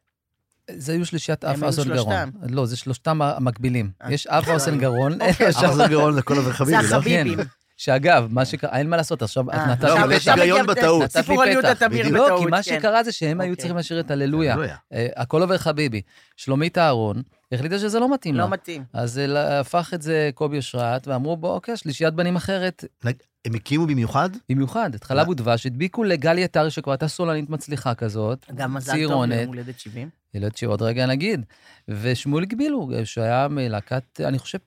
זה היו שלישיית אף אסון גרון. שלושתם. לא, זה שלושתם המקבילים. אה. יש אף אסון גרון, אוקיי. עכשיו- אחלה גאון לכל המרחבים, זה לא? החביבים. שאגב, מה שקרה, אין מה לעשות, עכשיו אה, את נתת לא, לי אבל יש פתח. היגיון בטעות. נתת סיפור על יהודה פתח. תמיר לא, בטעות, כי מה כן. שקרה זה שהם היו אוקיי. צריכים לשיר את הללויה. אה, הכל עובר חביבי. שלומית אהרון החליטה שזה לא מתאים לה. לא מתאים. אז הפך את זה קובי אושרת, ואמרו, בוא, אוקיי, שלישיית בנים אחרת, הם הקימו במיוחד? במיוחד, את חלב ודבש, הדביקו לגלי עטרי, שכבר הייתה סולנית מצליחה כזאת, גם מזל טוב. ליום הולדת 70. ילד שעוד רגע נגיד, ושמואל גבילו, שהיה מלהקת, אני חושב,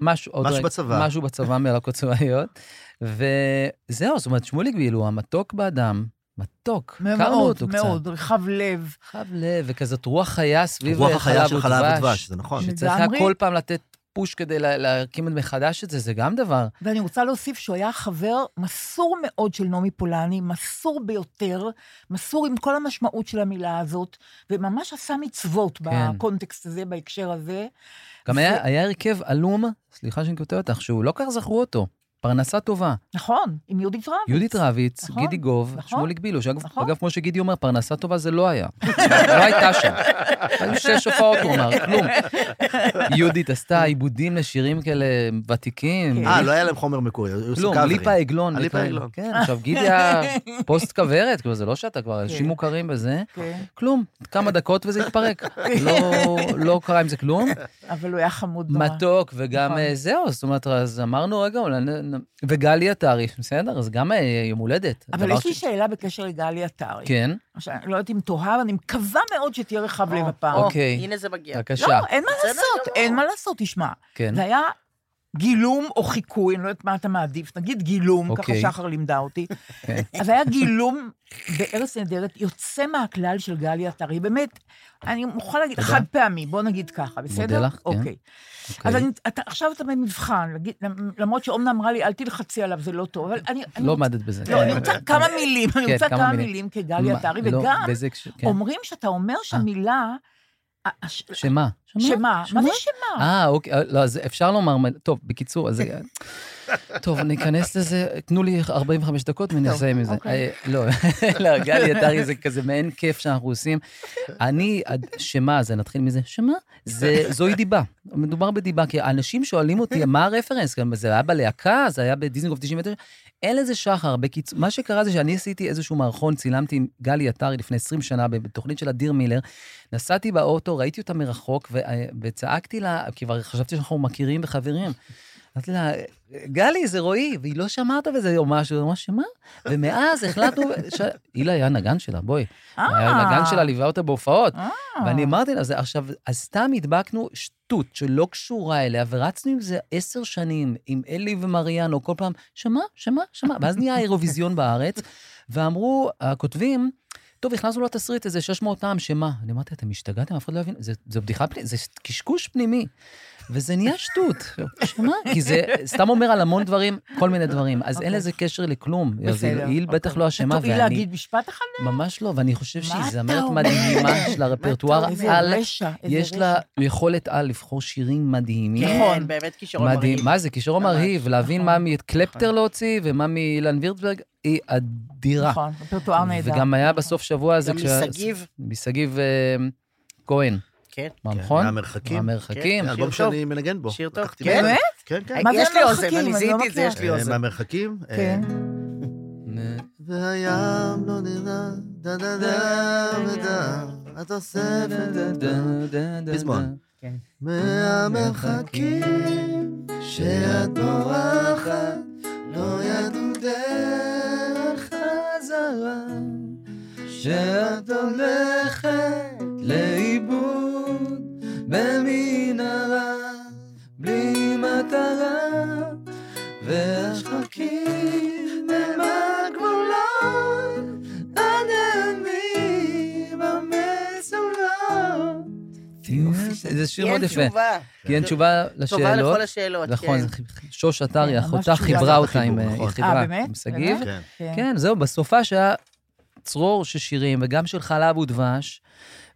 משהו, עוד משהו רגע, בצבא. משהו בצבא מלהקות צבאיות, וזהו, זאת אומרת, שמואל גבילו, המתוק באדם, מתוק, הכרנו מאוד, אותו קצת. מאוד, רחב לב. חב לב, וכזאת רוח חיה סביב רוח החיה של חלב ודבש. זה נכון. שצריך היה. כל פעם לתת פוש כדי לה- להקים מחדש את זה, זה גם דבר. ואני רוצה להוסיף שהוא היה חבר מסור מאוד של נעמי פולני, מסור ביותר, מסור עם כל המשמעות של המילה הזאת, וממש עשה מצוות כן. בקונטקסט הזה, בהקשר הזה. גם ו- היה, היה הרכב עלום, סליחה שאני קוטע אותך, שהוא לא כך זכרו אותו. פרנסה טובה. נכון, עם יהודית רביץ. יהודית רביץ, נכון, גידי גוב, נכון. שמוליק בילו, שאגב, נכון. אגב, כמו שגידי אומר, פרנסה טובה זה לא היה. לא הייתה שם. היו שש הופעות, הוא אמר, כלום. יהודית עשתה עיבודים לשירים כאלה ותיקים. כן. אה, לא היה להם חומר מקורי, היו עושים כלום, קאברים. ליפה עגלון. הליפה וכאלה. עגלון. כן, עכשיו גידי היה פוסט כוורת, כאילו, זה לא שאתה כבר, אנשים כן. מוכרים בזה. כן, כלום, כמה דקות וזה התפרק. לא- לא קרה עם זה כלום. אבל הוא היה חמוד נורא. מתוק, וגם נכון. אה, זהו, זאת אומרת, אז אמרנו, רגע, וגלי עטרי, בסדר, אז גם אה, יום הולדת. אבל יש לי ש- שאלה בקשר לגלי עטרי. כן, עכשיו, אני לא יודעת אם תאהב, אני מקווה מאוד שתהיה רחב לב או, הפעם. או, אוקיי. הנה זה מגיע. בבקשה. לא, אין מה לעשות. אין מה לעשות, תשמע. כן. זה היה גילום או חיקוי, אני לא יודעת מה אתה מעדיף, נגיד גילום, ככה אוקיי. שחר לימדה אותי. כן. אז היה גילום בארץ נהדרת, יוצא מהכלל של גלי עטרי, באמת, אני מוכרחה להגיד. חד פעמי, בוא נגיד ככה, בסדר? לך, כן. אוקיי. אז אני, אתה, עכשיו אתה במבחן, למרות שאומנה אמרה לי, אל תלחצי עליו, זה לא טוב, אבל אני... לא עמדת בזה. לא, אני רוצה כמה מילים, אני כן, רוצה כמה מילים. כגלי עטרי, לא, וגם כן. אומרים שאתה אומר שהמילה... הש- שמה? שמה? מה זה שמה? אה, אוקיי, לא, אז אפשר לומר, טוב, בקיצור, אז... טוב, ניכנס לזה, תנו לי 45 דקות ונסיים עם זה. אוקיי. אה, לא, לא, גלי עטרי זה כזה מעין כיף שאנחנו עושים. אני, שמה זה, נתחיל מזה, שמה? זוהי דיבה. מדובר בדיבה, כי אנשים שואלים אותי, מה הרפרנס? זה היה בלהקה, זה היה בדיזנגוף 99, אין לזה שחר. בקיצור, מה שקרה זה שאני עשיתי איזשהו מערכון, צילמתי עם גלי עטרי לפני 20 שנה בתוכנית של אדיר מילר. נסעתי באוטו, ראיתי אותה מרחוק, ו- וצעקתי לה, כי כבר חשבתי שאנחנו מכירים וחברים. אמרתי לה, גלי, זה רועי, והיא לא שמעה אותו וזה או משהו, אמרה, שמה? ומאז החלטנו, ש... הילה היה נגן שלה, בואי. היה נגן שלה, ליווה אותה בהופעות. אה. ואני אמרתי לה, זה עכשיו, אז סתם הדבקנו שטות שלא קשורה אליה, ורצנו עם זה עשר שנים, עם אלי ומריאנו, כל פעם, שמה, שמה, שמה, ואז נהיה האירוויזיון בארץ, ואמרו, הכותבים, טוב, הכנסנו לתסריט איזה 600 פעם, שמה? אני אמרתי, אתם השתגעתם? אף אחד לא יבין, זה, זה בדיחה פנימית, זה קשקוש פנימי. וזה נהיה שטות. שמה? כי זה סתם אומר על המון דברים, כל מיני דברים. אז אין לזה קשר לכלום. בסדר, היא בטח אוקיי. לא אשמה, תואיל להגיד משפט אחד? ממש לא, ואני חושב שהיא זמרת? מדהימה של הרפרטואר על. יש. לה יכולת על לבחור שירים מדהימים. נכון. כן, באמת כישרון. מרהיב. מה זה, כישרון מרהיב, להבין נכון. מה מקלפטר להוציא ומה מאילן וירצברג, היא אדירה. נכון, רפרטואר נהדר. וגם היה בסוף שבוע הזה, גם משגיב. משגיב אה, כהן, כן. מה, כן, נכון? מהמרחקים. מהמרחקים. כן, אלבום. שאני מנגן בו. שיר טוב. כן? באמת? כן, כן. מה זה יש לי אוזן? אני אני זיהיתי לא את זה, יש לי אה, אוזן. מהמרחקים. כן. אה, והים לא נראה, דה דה דה ודה. התוספת, פזמון. מהמרחקים שאת בורחת, לא ידעו דרך שאת הולכת לאיבוד במנהרה, בלי מטרה, והשחקים זה שיר כי מאוד אין יפה. תשובה. כי אין תשובה לשאלות. לכל השאלות, נכון, כן. שוש עטרי, כן, אחותה חיברה. אותה עם היא. חיברה אה, באמת? עם שגיב. באמת? כן. כן. זהו, בסופה שהיה צרור של שירים, וגם של חלב ודבש,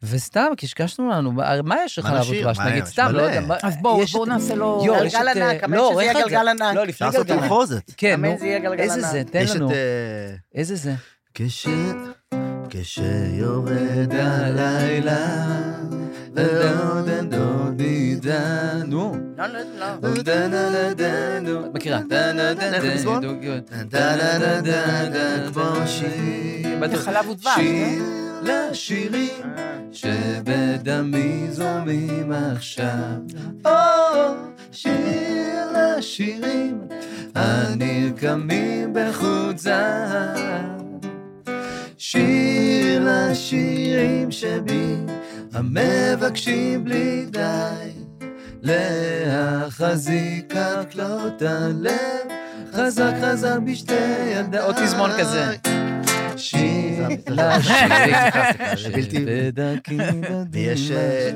וסתם קשקשנו לנו, מה יש של מה חלב נשיר? ודבש? מה נגיד, יש? סתם, לא. יודע. אז בואו, נעשה לו... יואו, יש גלגל אה, ענק, אמן לא, שזה יהיה? גלגל ענק. לא, לפני גלגל ענק. כן, נו. איזה. זה? תן. לנו. אה, איזה זה? כש... כשיורד הלילה, נו. לא, לא, לא. את מכירה? כמו שיר. זה חלב ודבש, כן? שיר לשירים שבדמי זורמים עכשיו. או, שיר לשירים הנרקמים בחוט זהב. שיר לשירים שבי המבקשים בלי די להחזיק הקלות הלב חזק חזק בשתי ידיים. עוד פזמון כזה. שיר בלתי- בדרכי ויש... אה,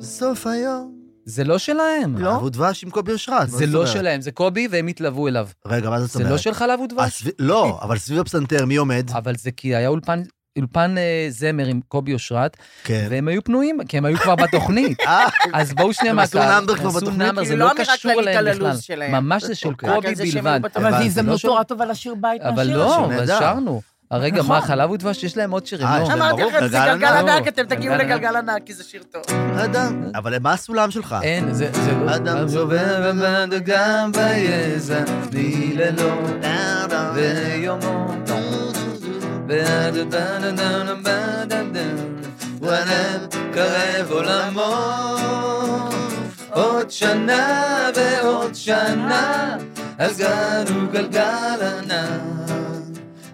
סוף היום. זה לא שלהם. לא? חלב ודבש עם קובי אושרת. זה לא? שלהם, זה קובי והם התלוו אליו. רגע, מה זאת זה אומרת? לא של חלב ודבש? סביב- לא, אבל סביב הפסנתר, מי עומד? אבל זה כי היה אולפן... אולפן אה, זמר עם קובי אושרת, כן. והם היו פנויים, כי הם היו כבר בתוכנית. אה, אז בואו שנייה הם עשו מהקהל. נאמבר כבר בתוכנית? זה כאילו, לא לא קשור אליהם בכלל. הלו"ז שלהם. ממש זה של קובי זה בלבד. אבל זו הבנתי, הזדמנות לא נורא טובה לשיר בית אבל מהשיר לא, הזה. אבל נהדר. שרנו. הרגע, נכון. מה, חלב ודבש, יש להם עוד שירים, אה, להם אמרתי לכם, זה גלגל גלגל ענק. אתם תגיעו גלגל לגלגל ענק, כי זה שיר טוב. אדם. אבל מה הסולם שלך? אין, זה זה לא... אדם עובר במד גם ביזע, לילו ויומו. וואנם קרב עולמו עוד שנה ועוד שנה אז גלו גלגל ענק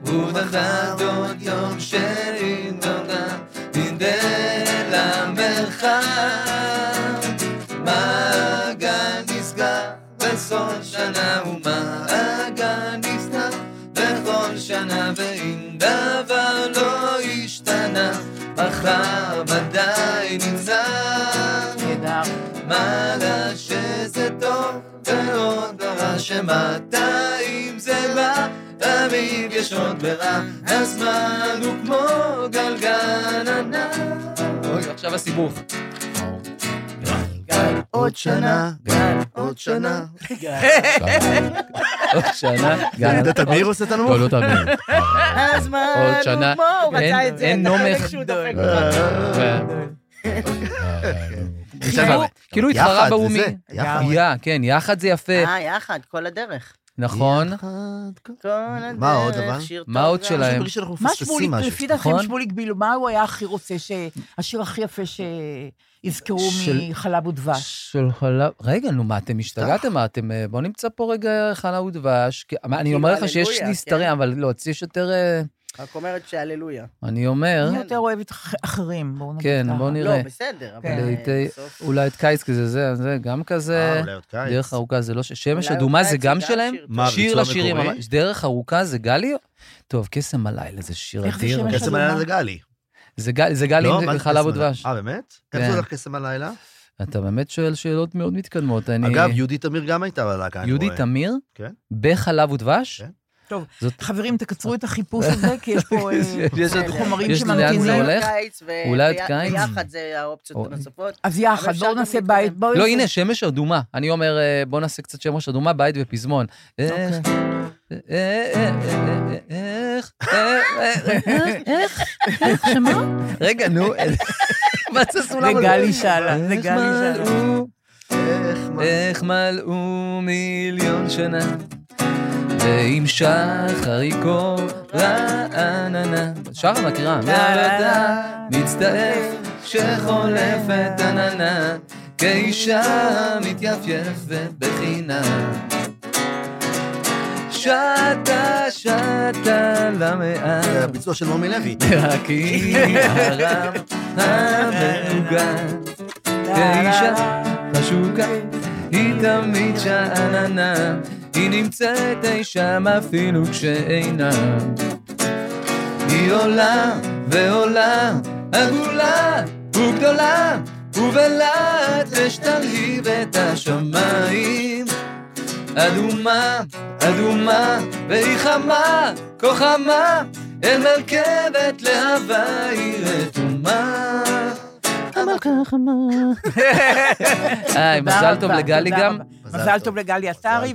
ודחת עוד יום שהינדונה ננדל למרחב מעגל נסגר בסוף שנה ומעגל נפתח בכל שנה ואם דבר לא השתנה מחר ודאי נמצא נהדר. מעלה שזה טוב ועוד ברע שמאתיים זה בא תמיד יש עוד ברע הזמן הוא כמו גלגל ענק אוי, עכשיו הסיבוך. עוד שנה, גל עוד שנה. עוד שנה. יהודה תמיר עושה את הנמוך? לא, לא תאמין. הזמן עוד שנה. אין- רצה את זה. אין אתה נומך. רגע שהוא דופק כאילו- כאילו התחרה באומי. יחד. כן, יחד זה יפה, אה, יחד, כל הדרך. נכון? מה עוד, אבל? מה עוד. שלהם? מה שמוליק. לפי דעתכם, נכון? שמוליק בילו, מה הוא היה הכי רוצה, השיר הכי יפה שיזכרו של- מחלב ודבש? של חלב... רגע, נו, מה, אתם השתגעתם? מה, אתם... אה, בואו נמצא פה רגע חלב ודבש. אני כאילו, אומר לך שיש הללויה, נסתרים, כן. אבל לא, יש יותר... רק אומרת שהללויה. אני אומר, אני יותר אוהבת אח- אחרים, בואו נגיד כן. בואו נראה. לא, בסדר, אבל. אה, בסוף- אולי את קיץ כזה, זה, זה, גם כזה... אה, אולי עוד קיץ. דרך ארוכה זה לא ש... שמש אדומה זה גם שלהם? שיר לשירים, דרך ארוכה זה גלי? טוב, קסם הלילה זה שיר אדיר. קסם הלילה זה גלי. זה גל- זה גלי לא, עם חלב? ודבש. אה, באמת? איך כן. זה הולך קסם הלילה? אתה באמת שואל שאלות מאוד מתקדמות. אני... אגב, יהודית תמיר גם הייתה בלהקה, אני רואה. יהודית תמיר? כן. בחלב ודבש? כן. טוב, זאת- חברים, תקצרו את החיפוש הזה, כי יש פה אה, יש עוד- חומרים יש לאן זה שממתינים. הולך? אולי עוד קיץ? ויחד זה האופציות או- הנוספות. אז יחד, בואו נעשה. בית. בואו לא, הנה, שמש אדומה. אני אומר, אה, בוא נעשה קצת שמש אדומה, בית ופזמון. איך. איך, איך, שמה? רגע, נו, מה זה סולם? זה גלי שאלה, זה איך גלי שאלה. איך מלאו מיליון שנה, ואם שחר יקור רעננה. שרה מכירה. והלדה מצטעף שחולפת עננה, כאישה מתייפייפת בחינם. שטה, שטה למאה. זה הביצוע של מומי לוי. רק היא הרם המעוגן. כאישה חשוקה, היא תמיד שאננה, היא נמצאת אי שם אפילו כשאינה. היא עולה ועולה, עגולה וגדולה, ובלהט אש תרהיב את השמיים. אדומה, אדומה, והיא חמה, כה חמה, אל מרכבת להבה היא רתומה. המלכה חמה. היי, מזל טוב לגלי גם. מזל טוב לגלי עטרי.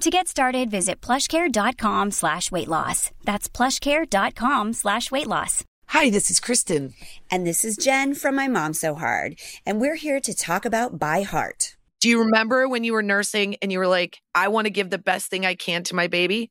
To get started, visit plushcare.com slash weight loss. That's plushcare.com slash weight loss. Hi, this is Kristen. And this is Jen from My Mom So Hard, and we're here to talk about By Heart. Do you remember when you were nursing and you were like, I want to give the best thing I can to my baby?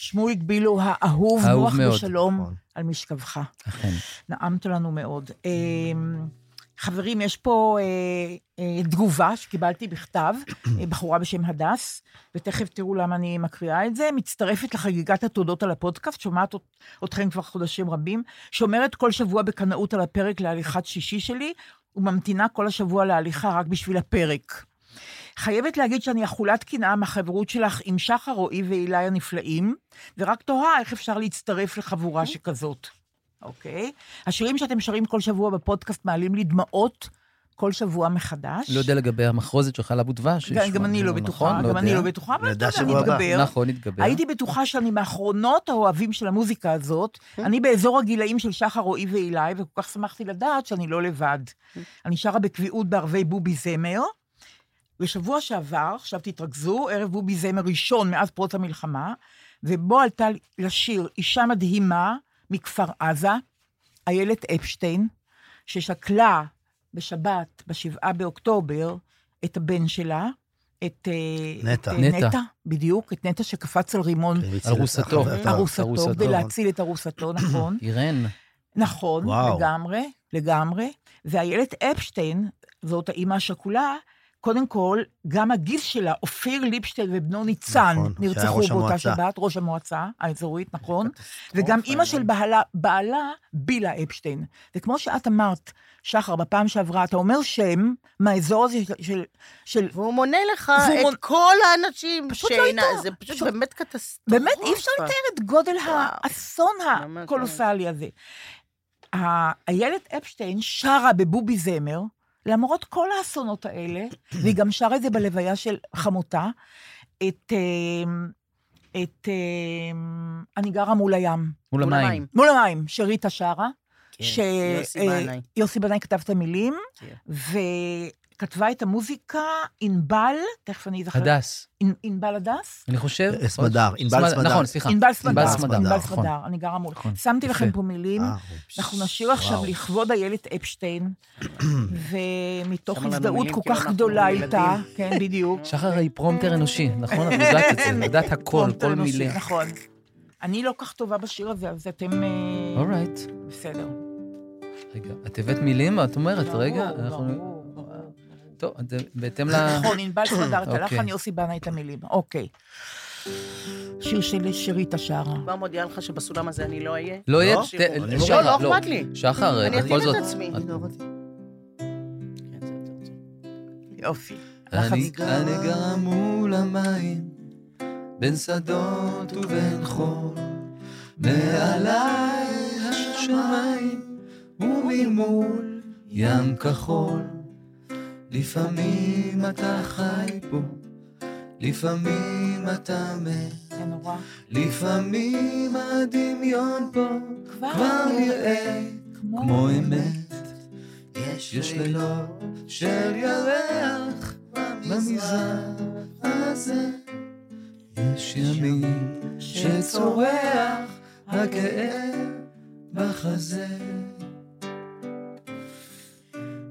שמוליק בילו האהוב, אהוב נוח מאוד. בשלום נכון. על משכבך. אכן. נעמת לנו מאוד. אמ, חברים, יש פה אה, אה, תגובה שקיבלתי בכתב, אה, בחורה בשם הדס, ותכף תראו למה אני מקריאה את זה. מצטרפת לחגיגת התודות על הפודקאסט, שומעת אות- אתכם כבר חודשים רבים, שומרת כל שבוע בקנאות על הפרק להליכת שישי שלי, וממתינה כל השבוע להליכה רק בשביל הפרק. חייבת להגיד שאני אכולת קנאה מהחברות שלך עם שחר, רועי ואילי הנפלאים, ורק תוהה איך אפשר להצטרף לחבורה שכזאת. אוקיי? השירים שאתם שרים כל שבוע בפודקאסט מעלים לי דמעות כל שבוע מחדש. לא יודע לגבי המחרוזת שלך על אבו דבש. גם, גם אני לא נכון, בטוחה, לא גם אני. לא בטוחה, אבל אתה יודע. נתגבר. נכון, נתגבר. הייתי בטוחה שאני מאחרונות האוהבים של המוזיקה הזאת. אני באזור הגילאים של שחר, רועי ואילי, וכל כך שמחתי לדעת שאני לא לבד. אני שרה בקביעות בערבי בובי זמר. בשבוע שעבר, עכשיו תתרכזו, ערב בובי זמר ראשון מאז פרוץ המלחמה, ובו עלתה לשיר אישה מדהימה מכפר עזה, איילת אפשטיין, ששקלה בשבת, בשבעה באוקטובר, את הבן שלה, את... אה, נטע. את, נטע. נטע, בדיוק, את נטע שקפץ על רימון ארוסתו. ארוסתו, ארוסתו. כדי להציל את ארוסתו, נכון. אירן. נכון, וואו. לגמרי, לגמרי. ואיילת אפשטיין, זאת האימא השכולה, קודם כל, גם הגיס שלה, אופיר ליפשטיין ובנו ניצן, נכון, נרצחו באותה המועצה. שבת, ראש המועצה האזורית, נכון? וגם אימא של בעלה, בעלה, בילה אפשטיין. וכמו שאת אמרת, שחר, בפעם שעברה, אתה אומר שם מהאזור הזה של... של, של והוא מונה לך והוא את מונ- כל האנשים לא שאינה... איתו. זה פשוט פשוט- באמת קטסטרופה. באמת, אי אפשר לתאר את גודל וואו. האסון הקולוסלי הזה. איילת אפשטיין שרה בבובי זמר, למרות כל האסונות האלה, והיא גם שרה את זה בלוויה של חמותה, את... אמ, את... אמ, אני גרה מול הים. מול המים. מול המים, שריטה שרה. כן, ש- יוסי אה, בנאי. יוסי בנאי כתב את המילים, וכתבה את המוזיקה ענבל, תכף אני אזכר. הדס. ענ- ענבל הדס? אני חושב... אה, סמדר, ענבל סמדר. נכון, סליחה. ענבל סמדר, ענבל סמדר, ענבל נכון. סמדר, אני גרה מול. נכון, שמתי. לכם פה מילים, אה, אנחנו נשיר עכשיו. לכבוד איילת אפשטיין, ומתוך הזדהות כל כאילו כך גדולה. איתה, כן, בדיוק. שחר היא פרומטר אנושי, נכון? את יודעת את זה, יודעת הכל, כל מילה. נכון. אני לא כך טובה בשיר הזה, אז אתם... אה, אורייט. בסדר. רגע, את הבאת מילים? את אומרת, רגע, אנחנו... טוב, בהתאם ל... נכון, ענבל סמדר את אוקיי. הלחן, יוסי בנה את המילים. אוקיי. שיר של שירית שרה. כבר מודיעה לך שבסולם הזה אני לא אהיה. לא יהיה... לא? אני שחר, לא, לא אכפת לי. שחר, אני בכל אתאים זאת... את עצמי. את- יופי. אני לחץ- אני גר מול המים, בין שדות ובין חול, מעליי השמיים וממול ים כחול. לפעמים אתה חי פה, לפעמים אתה מת, זה נורא. לפעמים הדמיון פה כבר נראה כמו אמת. יש לילות של ירח במזרח הזה, יש ימים שצורח הכאב בחזה.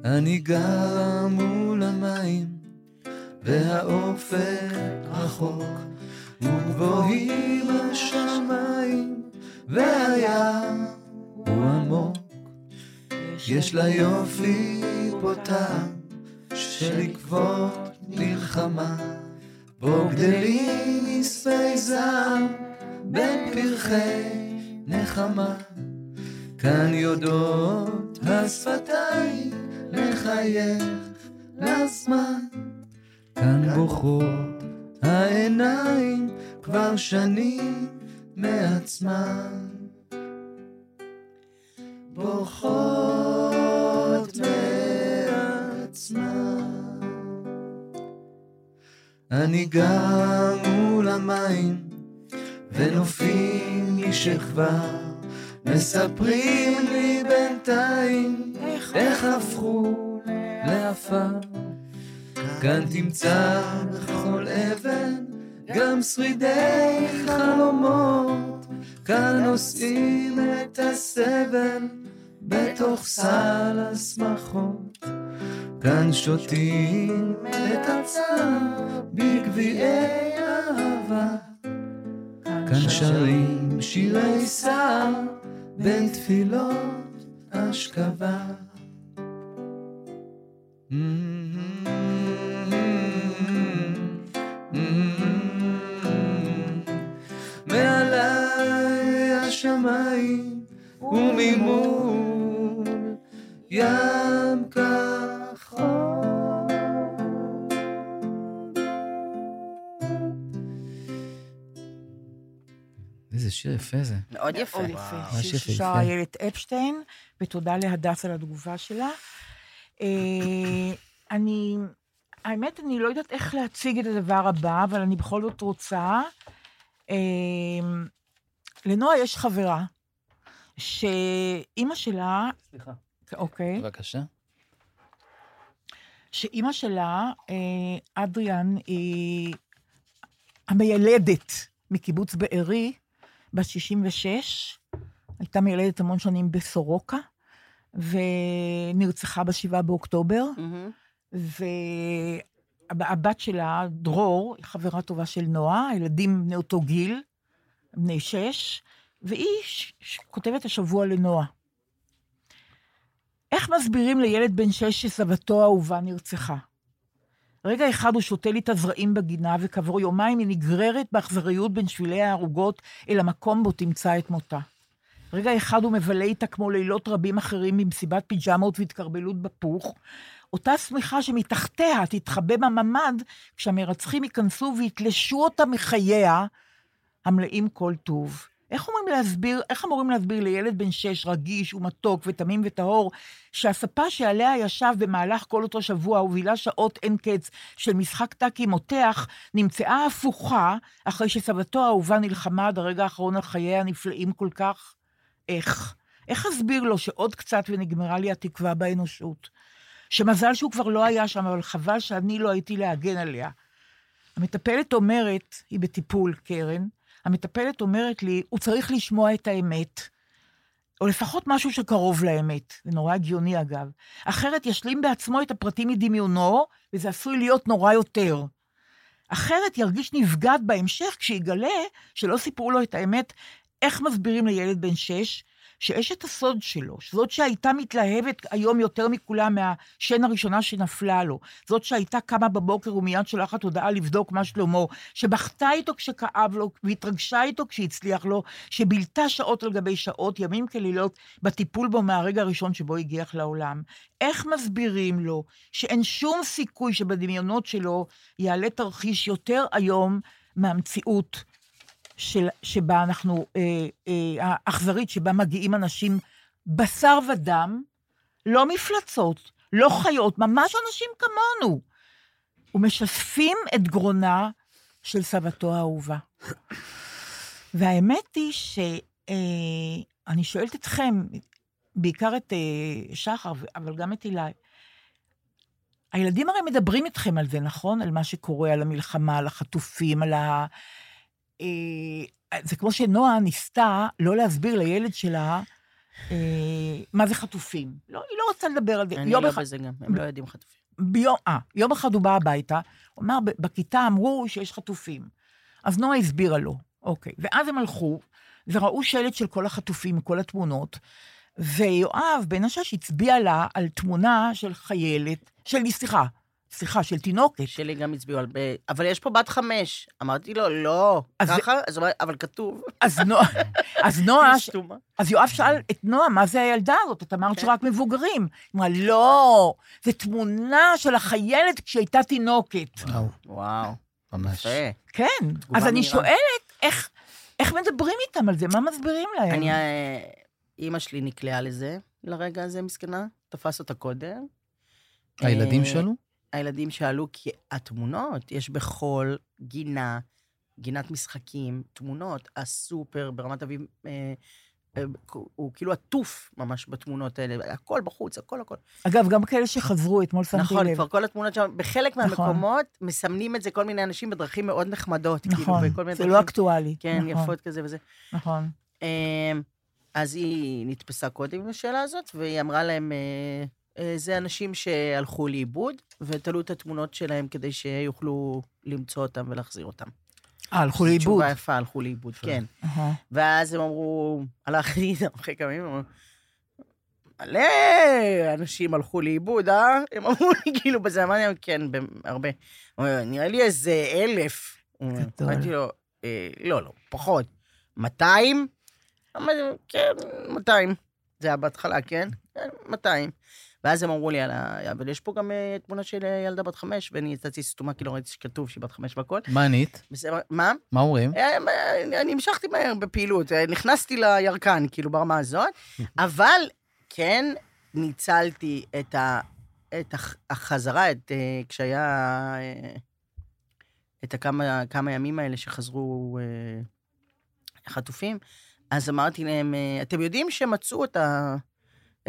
אני גר מול המים, והאופק רחוק, וגבוהים השמיים, והים הוא עמוק. יש לה יופי של עקבות מלחמה, בו גדלים מספי זעם בין פרחי נחמה. כאן יודעות השפתיים לחייך לזמן, כאן בוכות העיניים כבר שנים מעצמן. בוכות מעצמן. אני גר מול המים, ונופים לי שכבר מספרים לי בינתיים איך הפכו לעפר. כאן תמצא בכל אבן גם שרידי חלומות, כאן נושאים את הסבל בתוך סל השמחות. כאן שותים את הצער בגביעי אהבה. כאן שרים שירי סער בין תפילות אשכבה. מעלי השמיים וממול ים כחול. איזה שיר יפה זה. מאוד יפה. מאוד יפה. שיר. ששרה איילת אפשטיין, ותודה להדס על התגובה שלה. אה, אני, האמת, אני לא יודעת איך להציג את הדבר הבא, אבל אני בכל זאת רוצה. אה, לנועה יש חברה, שאימא שלה, סליחה. אוקיי, בבקשה. שאימא שלה, אה, אדריאן, היא המיילדת מקיבוץ בארי, בת 66, הייתה מיילדת המון שנים בסורוקה, ונרצחה ב-7 באוקטובר, מהמם. והבת שלה, דרור, היא חברה טובה של נועה, הילדים בני אותו גיל, בני שש, והיא ש- ש- כותבת השבוע לנועה. איך מסבירים לילד בן שש שסבתו האהובה נרצחה? רגע אחד הוא שותה לי את הזרעים בגינה, וכעבור יומיים היא נגררת באכזריות בין שבילי הערוגות אל המקום בו תמצא את מותה. רגע אחד הוא מבלה איתה כמו לילות רבים אחרים במסיבת פיג'מות והתקרבלות בפוך, אותה שמיכה שמתחתיה תתחבא בממ"ד כשהמרצחים ייכנסו ויתלשו אותה מחייה המלאים כל טוב. איך אומרים להסביר, איך אמורים להסביר לילד בן שש, רגיש ומתוק ותמים וטהור, שהספה שעליה ישב במהלך כל אותו שבוע ובילה שעות אין קץ של משחק טאקי מותח, נמצאה הפוכה אחרי שסבתו האהובה נלחמה עד הרגע האחרון על חייה הנפלאים כל כך? איך? איך אסביר לו שעוד קצת ונגמרה לי התקווה באנושות? שמזל שהוא כבר לא היה שם, אבל חבל שאני לא הייתי להגן עליה. המטפלת אומרת, היא בטיפול, קרן, המטפלת אומרת לי, הוא צריך לשמוע את האמת, או לפחות משהו שקרוב לאמת. זה נורא הגיוני, אגב. אחרת ישלים בעצמו את הפרטים מדמיונו, וזה עשוי להיות נורא יותר. אחרת ירגיש נבגד בהמשך כשיגלה שלא סיפרו לו את האמת, איך מסבירים לילד בן שש, שאשת הסוד שלו, זאת שהייתה מתלהבת היום יותר מכולם מהשן הראשונה שנפלה לו, זאת שהייתה קמה בבוקר ומיד שולחת הודעה לבדוק מה שלמה, שבכתה איתו כשכאב לו, והתרגשה איתו כשהצליח לו, שבילתה שעות על גבי שעות, ימים כלילות, בטיפול בו מהרגע הראשון שבו הגיח לעולם. איך מסבירים לו שאין שום סיכוי שבדמיונות שלו יעלה תרחיש יותר איום מהמציאות של, שבה אנחנו, אה, אה, האכזרית, שבה מגיעים אנשים בשר ודם, לא מפלצות, לא חיות, ממש אנשים כמונו, ומשספים את גרונה של סבתו האהובה. והאמת היא שאני שואלת אתכם, בעיקר את אה, שחר, אבל גם את אילי, הילדים הרי מדברים איתכם על זה, נכון? על מה שקורה, על המלחמה, על החטופים, על ה... אה, זה כמו שנועה ניסתה לא להסביר לילד שלה אה, מה זה חטופים. לא, היא לא רוצה לדבר על זה. אני לא בזה גם, הם לא יודעים חטופים. ביום, אה, יום אחד הוא בא הביתה, הוא אמר, בכיתה אמרו שיש חטופים. אז נועה הסבירה לו, אוקיי. ואז הם הלכו, וראו שלט של כל החטופים, כל התמונות, ויואב בן השש הצביע לה על תמונה של חיילת, של, סליחה, סליחה, של תינוקת. שלי גם הצביעו על... אבל יש פה בת חמש. אמרתי לו, לא. ככה? אז הוא אמר, אבל כתוב. אז נועה, אז נועה, אז יואב שאל את נועה, מה זה הילדה הזאת? את אמרת שרק מבוגרים. היא אמרה, לא, זו תמונה של החיילת כשהייתה תינוקת. וואו. וואו. ממש. כן, אז אני שואלת, איך, איך מדברים איתם על זה? מה מסבירים להם? אני, אימא שלי נקלעה לזה, לרגע הזה, מסכנה. תפס אותה קודם. הילדים שאלו? הילדים שאלו, כי התמונות, יש בכל גינה, גינת משחקים, תמונות, הסופר ברמת אביב, אה, אה, הוא כאילו עטוף ממש בתמונות האלה, הכל בחוץ, הכל הכל. אגב, גם כאלה שחזרו, אתמול שמתי נכון, לב. נכון, כבר כל התמונות שם, בחלק נכון. מהמקומות מסמנים את זה כל מיני אנשים בדרכים מאוד נחמדות. נכון, כאילו, זה דרכים, לא אקטואלי. כן, נכון. יפות כזה וזה. נכון. אה, אז היא נתפסה קודם עם השאלה הזאת, והיא אמרה להם, זה אנשים שהלכו לאיבוד, ותלו את התמונות שלהם כדי שיוכלו למצוא אותם ולהחזיר אותם. אה, הלכו לאיבוד. תשובה יפה, הלכו לאיבוד, כן. ואז הם אמרו, הלכתי איתם אחרי כמה ימים, אמרו, מלא אנשים הלכו לאיבוד, אה? הם אמרו לי, כאילו, בזה אמרתי להם, כן, הרבה. נראה לי איזה אלף. אמרתי לו, לא, לא, פחות. 200? אמרתי לו, כן, 200. זה היה בהתחלה, כן? 200. ואז הם אמרו לי, אבל יש פה גם תמונה של ילדה בת חמש, ואני יצאתי סתומה, כי לא ראיתי שכתוב שהיא בת חמש והכל. מה ענית? מה? מה אומרים? אני המשכתי מהר בפעילות, נכנסתי לירקן, כאילו, ברמה הזאת, אבל כן ניצלתי את, ה, את החזרה, את, כשהיה את הכמה כמה ימים האלה שחזרו חטופים, אז אמרתי להם, אתם יודעים שמצאו את ה...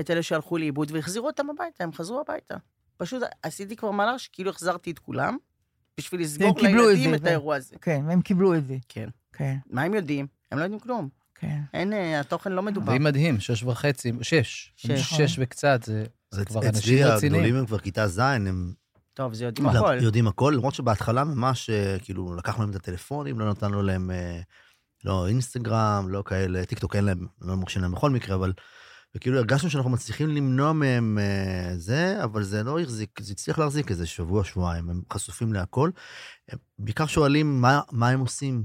את אלה שהלכו לאיבוד והחזירו אותם הביתה, הם חזרו הביתה. פשוט עשיתי כבר מהלך שכאילו החזרתי את כולם, בשביל לסגור לילדים את, את האירוע הזה. כן, והם קיבלו את זה. כן. כן. מה הם יודעים? הם לא יודעים כלום. כן. אין, התוכן לא מדובר. די מדהים, שש וחצי, שש. שש, שש וקצת, זה, זה כבר אנשים אצלי רציניים. הגדולים הם כבר כיתה ז', הם... טוב, זה יודעים הכל. יודעים הכל, למרות שבהתחלה ממש, כאילו, לקחנו להם את הטלפונים, לא נתנו להם, לא אינסטגרם, לא כאלה, טיקטוק אין להם, לא מורשים להם בכל מקרה, אבל... וכאילו הרגשנו שאנחנו מצליחים למנוע מהם אה, זה, אבל זה לא החזיק, זה הצליח להחזיק איזה שבוע, שבועיים, הם חשופים להכל. הם בעיקר שואלים מה, מה הם עושים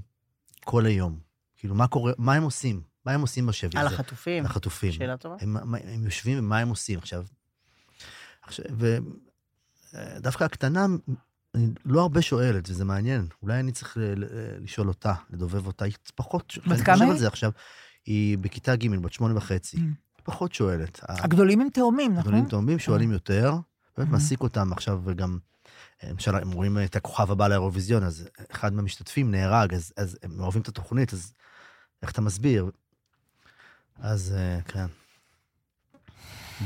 כל היום. כאילו, מה קורה, מה הם עושים? מה הם עושים בשבי על הזה? החטופים. על החטופים. שאלה טובה. הם, הם, הם יושבים ומה הם עושים עכשיו. עכשיו ודווקא הקטנה, אני לא הרבה שואלת, וזה מעניין. אולי אני צריך לשאול אותה, לדובב אותה. היא פחות... בת כמה היא? עכשיו. היא בכיתה ג', בת שמונה וחצי. פחות שואלת. הגדולים הם תאומים, נכון? הגדולים תאומים שואלים יותר, באמת מעסיק אותם עכשיו וגם, למשל, הם רואים את הכוכב הבא לאירוויזיון, אז אחד מהמשתתפים נהרג, אז, אז הם אוהבים את התוכנית, אז איך אתה מסביר? אז כן.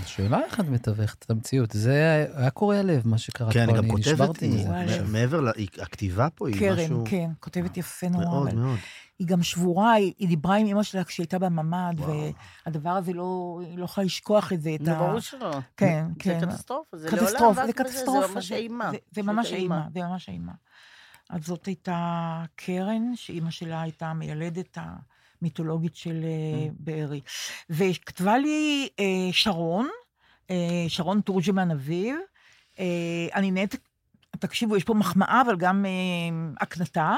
שאלה איך את מתווכת את המציאות, זה היה קורע לב, מה שקרה כן, פה, אני גם אני כותבת, נשברתי מזה. מעבר, הכתיבה פה היא משהו... קרן, כן, כותבת יפה נורא. מאוד, מאוד. היא גם שבורה, היא, היא דיברה עם אמא שלה כשהיא הייתה בממ"ד, והדבר הזה לא, היא לא יכולה לשכוח את זה. את זה ה... ברור שלא. כן, זה כן. קטסטרופה, זה קטסטרופה, לעולם, זה קטסטרופה. זה ממש אימה. זה, זה ממש אימה, זה ממש אימה. אז זאת הייתה קרן, שאימא שלה הייתה מיילדת המיתולוגית של אה, בארי. וכתבה לי אה, שרון, אה, שרון תורג'מן אביב, אה, אני נהנית, תקשיבו, יש פה מחמאה, אבל גם אה, הקנטה.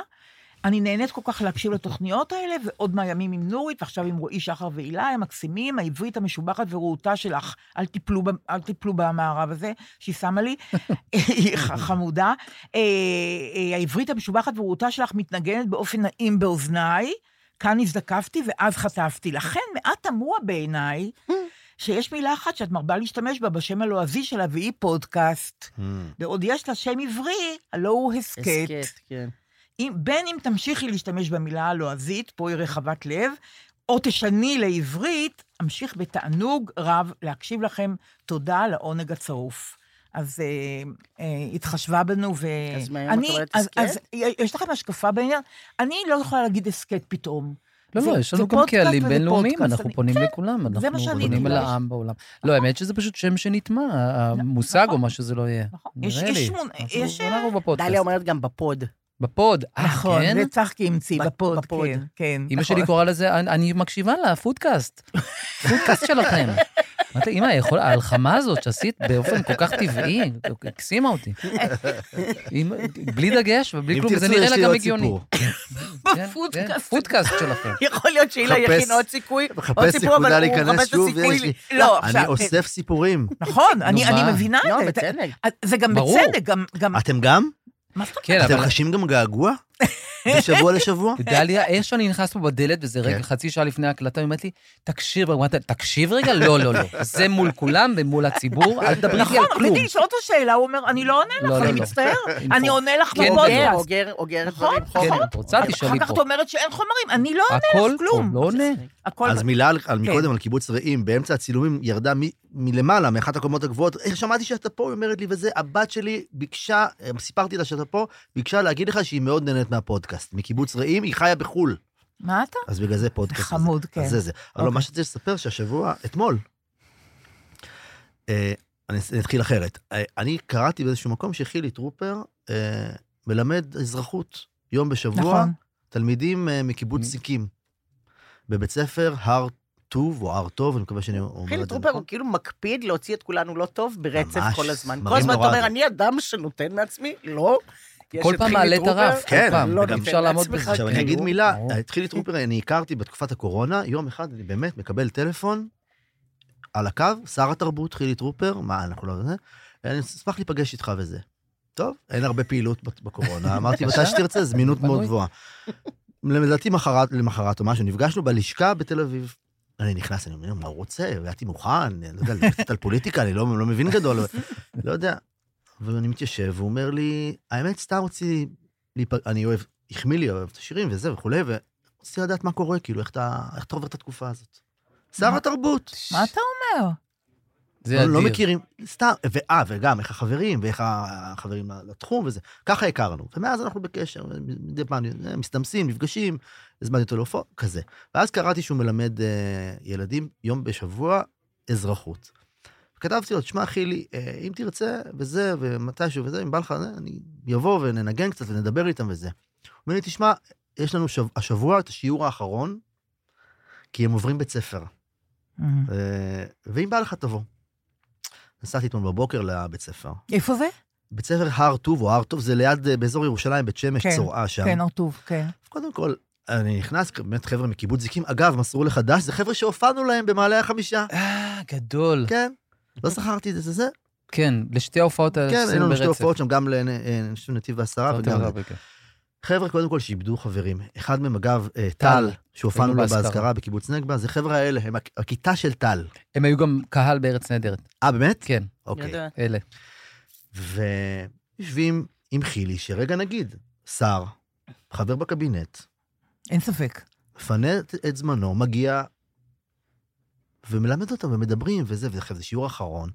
אני נהנית כל כך להקשיב לתוכניות האלה, ועוד מהימים עם נורית, ועכשיו עם רועי שחר והילה, הם מקסימים, העברית המשובחת ורהוטה שלך, אל תיפלו, אל תיפלו במערב הזה, שהיא שמה לי, היא חמודה. אה, אה, העברית המשובחת ורהוטה שלך מתנגנת באופן נעים באוזניי, כאן הזדקפתי ואז חטפתי. לכן מעט תמוה בעיניי, שיש מילה אחת שאת מרבה להשתמש בה בשם הלועזי שלה, והיא פודקאסט. בעוד יש לה שם עברי, הלא הוא הסכת. הסכת, כן. אם, בין אם תמשיכי להשתמש במילה הלועזית, פה היא רחבת לב, או תשני לעברית, אמשיך בתענוג רב להקשיב לכם. תודה על העונג הצרוף. אז אה, אה, התחשבה בנו, ו... אז מהיום את אני- אומרת אז- הסכת? אז יש לכם השקפה בעניין? אני לא יכולה להגיד הסכת פתאום. לא, לא, יש לנו גם קהלים בינלאומיים. אנחנו פונים כן, לכולם, אנחנו פונים אל. העם בעולם. לא, האמת שזה פשוט שם שנטמע, המושג או מה שזה לא יהיה. יש- נראה יש לי. יש. דליה אומרת גם בפוד. בפוד, אה, נכון, כן? זה צחקי המציא, בפוד, בפוד. כן, כן. אמא נכון. שלי קוראה לזה, אני- אני מקשיבה לה, פודקאסט. פודקאסט שלכם. אמרתי, אמא, יכול- ההלחמה הזאת שעשית באופן כל כך טבעי, הקסימה אותי. בלי דגש ובלי כלום, זה נראה לה גם הגיוני. סיפור. כן, בפודקאסט. כן, פודקאסט שלכם. יכול להיות שהילה מחפש- יכין עוד סיכוי, עוד מחפש סיפור, אבל נקודה הוא להיכנס מחפש את שוב, הסיכוי. לא, אני עכשיו, אוסף סיפורים. נכון, אני? מבינה לא, את זה. בצדק. זה גם. בצדק, גם... גם- אתם גם? מה זאת אומרת? כן, אתם חשים גם געגוע? משבוע לשבוע? דליה, איך שאני נכנס פה בדלת, וזה רגע, כן. חצי שעה לפני ההקלטה, היא אומרת לי, תקשיב, אמרת, תקשיב רגע, לא, לא, לא. זה מול כולם ומול הציבור, אל תדברי איתי נכון, על כלום. רציתי לשאול אותו שאלה, הוא אומר, אני לא עונה לא, לך, לא, אני לא. מצטער, אני עונה לך כן, אוגר, בפודקאסט. אוגר, אוגר נכון, דברים, כן, חומר. את רוצה, תשאלי אחר כך פה. את אומרת שאין חומרים, אני לא עונה הכל לך פה, כלום. לא עונה. הכל... אז מילה על- על כן. מקודם, על קיבוץ רעים, באמצע הצילומים ירדה מ- מלמעלה, מאחת הקומות הגבוהות, איך שמעתי שאתה פה, היא אומרת לי, וזה, הבת שלי ביקשה, אה, סיפרתי לה שאתה פה, ביקשה להגיד לך שהיא מאוד נהנית מהפודקאסט. מקיבוץ רעים, היא חיה בחו"ל. מה אתה? אז בגלל זה פודקאסט. חמוד, כן. אז זה זה. אבל לא, אוקיי. מה שרציתי לספר, שהשבוע, אתמול, אה, אני אתחיל אחרת. אה, אני קראתי באיזשהו מקום שחילי טרופר אה, מלמד אזרחות יום בשבוע, נכון. תלמידים מקיבוץ סיקים, בבית ספר הר טוב או הר טוב, אני מקווה שאני אומר חילי את זה טרופר נכון. הוא כאילו מקפיד להוציא את כולנו לא טוב ברצף ממש, כל הזמן. כל הזמן אתה אומר. אני אדם שנותן מעצמי? לא. יש כל פעם מעלה את הרף, כל כן, פעם. לא וגם ניתן אפשר לעמוד בזה. עכשיו אני כאילו. אגיד מילה. את חילי טרופר אני הכרתי בתקופת הקורונה, יום אחד אני באמת מקבל טלפון על הקו, שר התרבות חילי טרופר, מה אנחנו לא זה, אני אשמח להיפגש איתך וזה. טוב, אין הרבה פעילות בק- בקורונה, אמרתי מתי שתרצה, זמינות מאוד. גבוהה. לדעתי מחרת, למחרת או משהו, נפגשנו בלשכה בתל אביב. אני נכנס, אני אומר, מה הוא רוצה? הגעתי מוכן, אני לא יודע, קצת על פוליטיקה, אני לא, לא מבין גדול, לא יודע. ואני מתיישב, והוא אומר לי, האמת, סתם רציתי, להיפ... אני אוהב, החמיא לי, אוהב את השירים וזה וכולי, ורציתי לדעת מה קורה, כאילו, איך אתה, איך אתה עובר את התקופה הזאת. שר התרבות. מה אתה אומר? זה לא, לא אדיר. מכירים, סתם, ואה, וגם איך החברים, ואיך החברים לתחום וזה, ככה הכרנו. ומאז אנחנו בקשר, מדי פעם אה, מסתמסים, נפגשים, הזמנתי אותו להופעות, כזה. ואז קראתי שהוא מלמד אה, ילדים יום בשבוע אזרחות. כתבתי לו, תשמע, חילי, אה, אם תרצה, וזה, ומתישהו וזה, אם בא לך, אה, אני אבוא וננגן קצת ונדבר איתם וזה. הוא אומר לי, תשמע, יש לנו שב, השבוע את השיעור האחרון, כי הם עוברים בית ספר. Mm. אה, ואם בא לך, תבוא. נסעתי אתמול בבוקר לבית ספר. איפה זה? בית ספר הר טוב, או הר טוב, זה ליד, באזור ירושלים, בית שמש, כן, צורעה שם. כן, הרטוב, כן. קודם כל, אני נכנס, באמת חבר'ה מקיבוץ זיקים. אגב, מסרו לחדש, זה חבר'ה שהופענו להם במעלה החמישה. אה, גדול. כן, לא זכרתי את זה, זה זה. כן, לשתי ההופעות האלה כן, עשינו היינו לנו שתי ברצף. הופעות שם, גם לנתיב נתיב ועשרה וגם... כן. חבר'ה, קודם כל, שאיבדו חברים. אחד מהם, אגב, אה, טל. שהופענו היינו לו באזכרה. בקיבוץ נגבה, זה חבר'ה האלה, הם הכ- הכיתה של טל. הם היו גם קהל בארץ נהדרת. אה, באמת? כן, אוקיי. אלה. ויושבים עם חילי, שרגע נגיד, שר, חבר בקבינט, אין ספק. מפנה את זמנו, מגיע ומלמד אותם ומדברים וזה, ואחרי זה שיעור אחרון.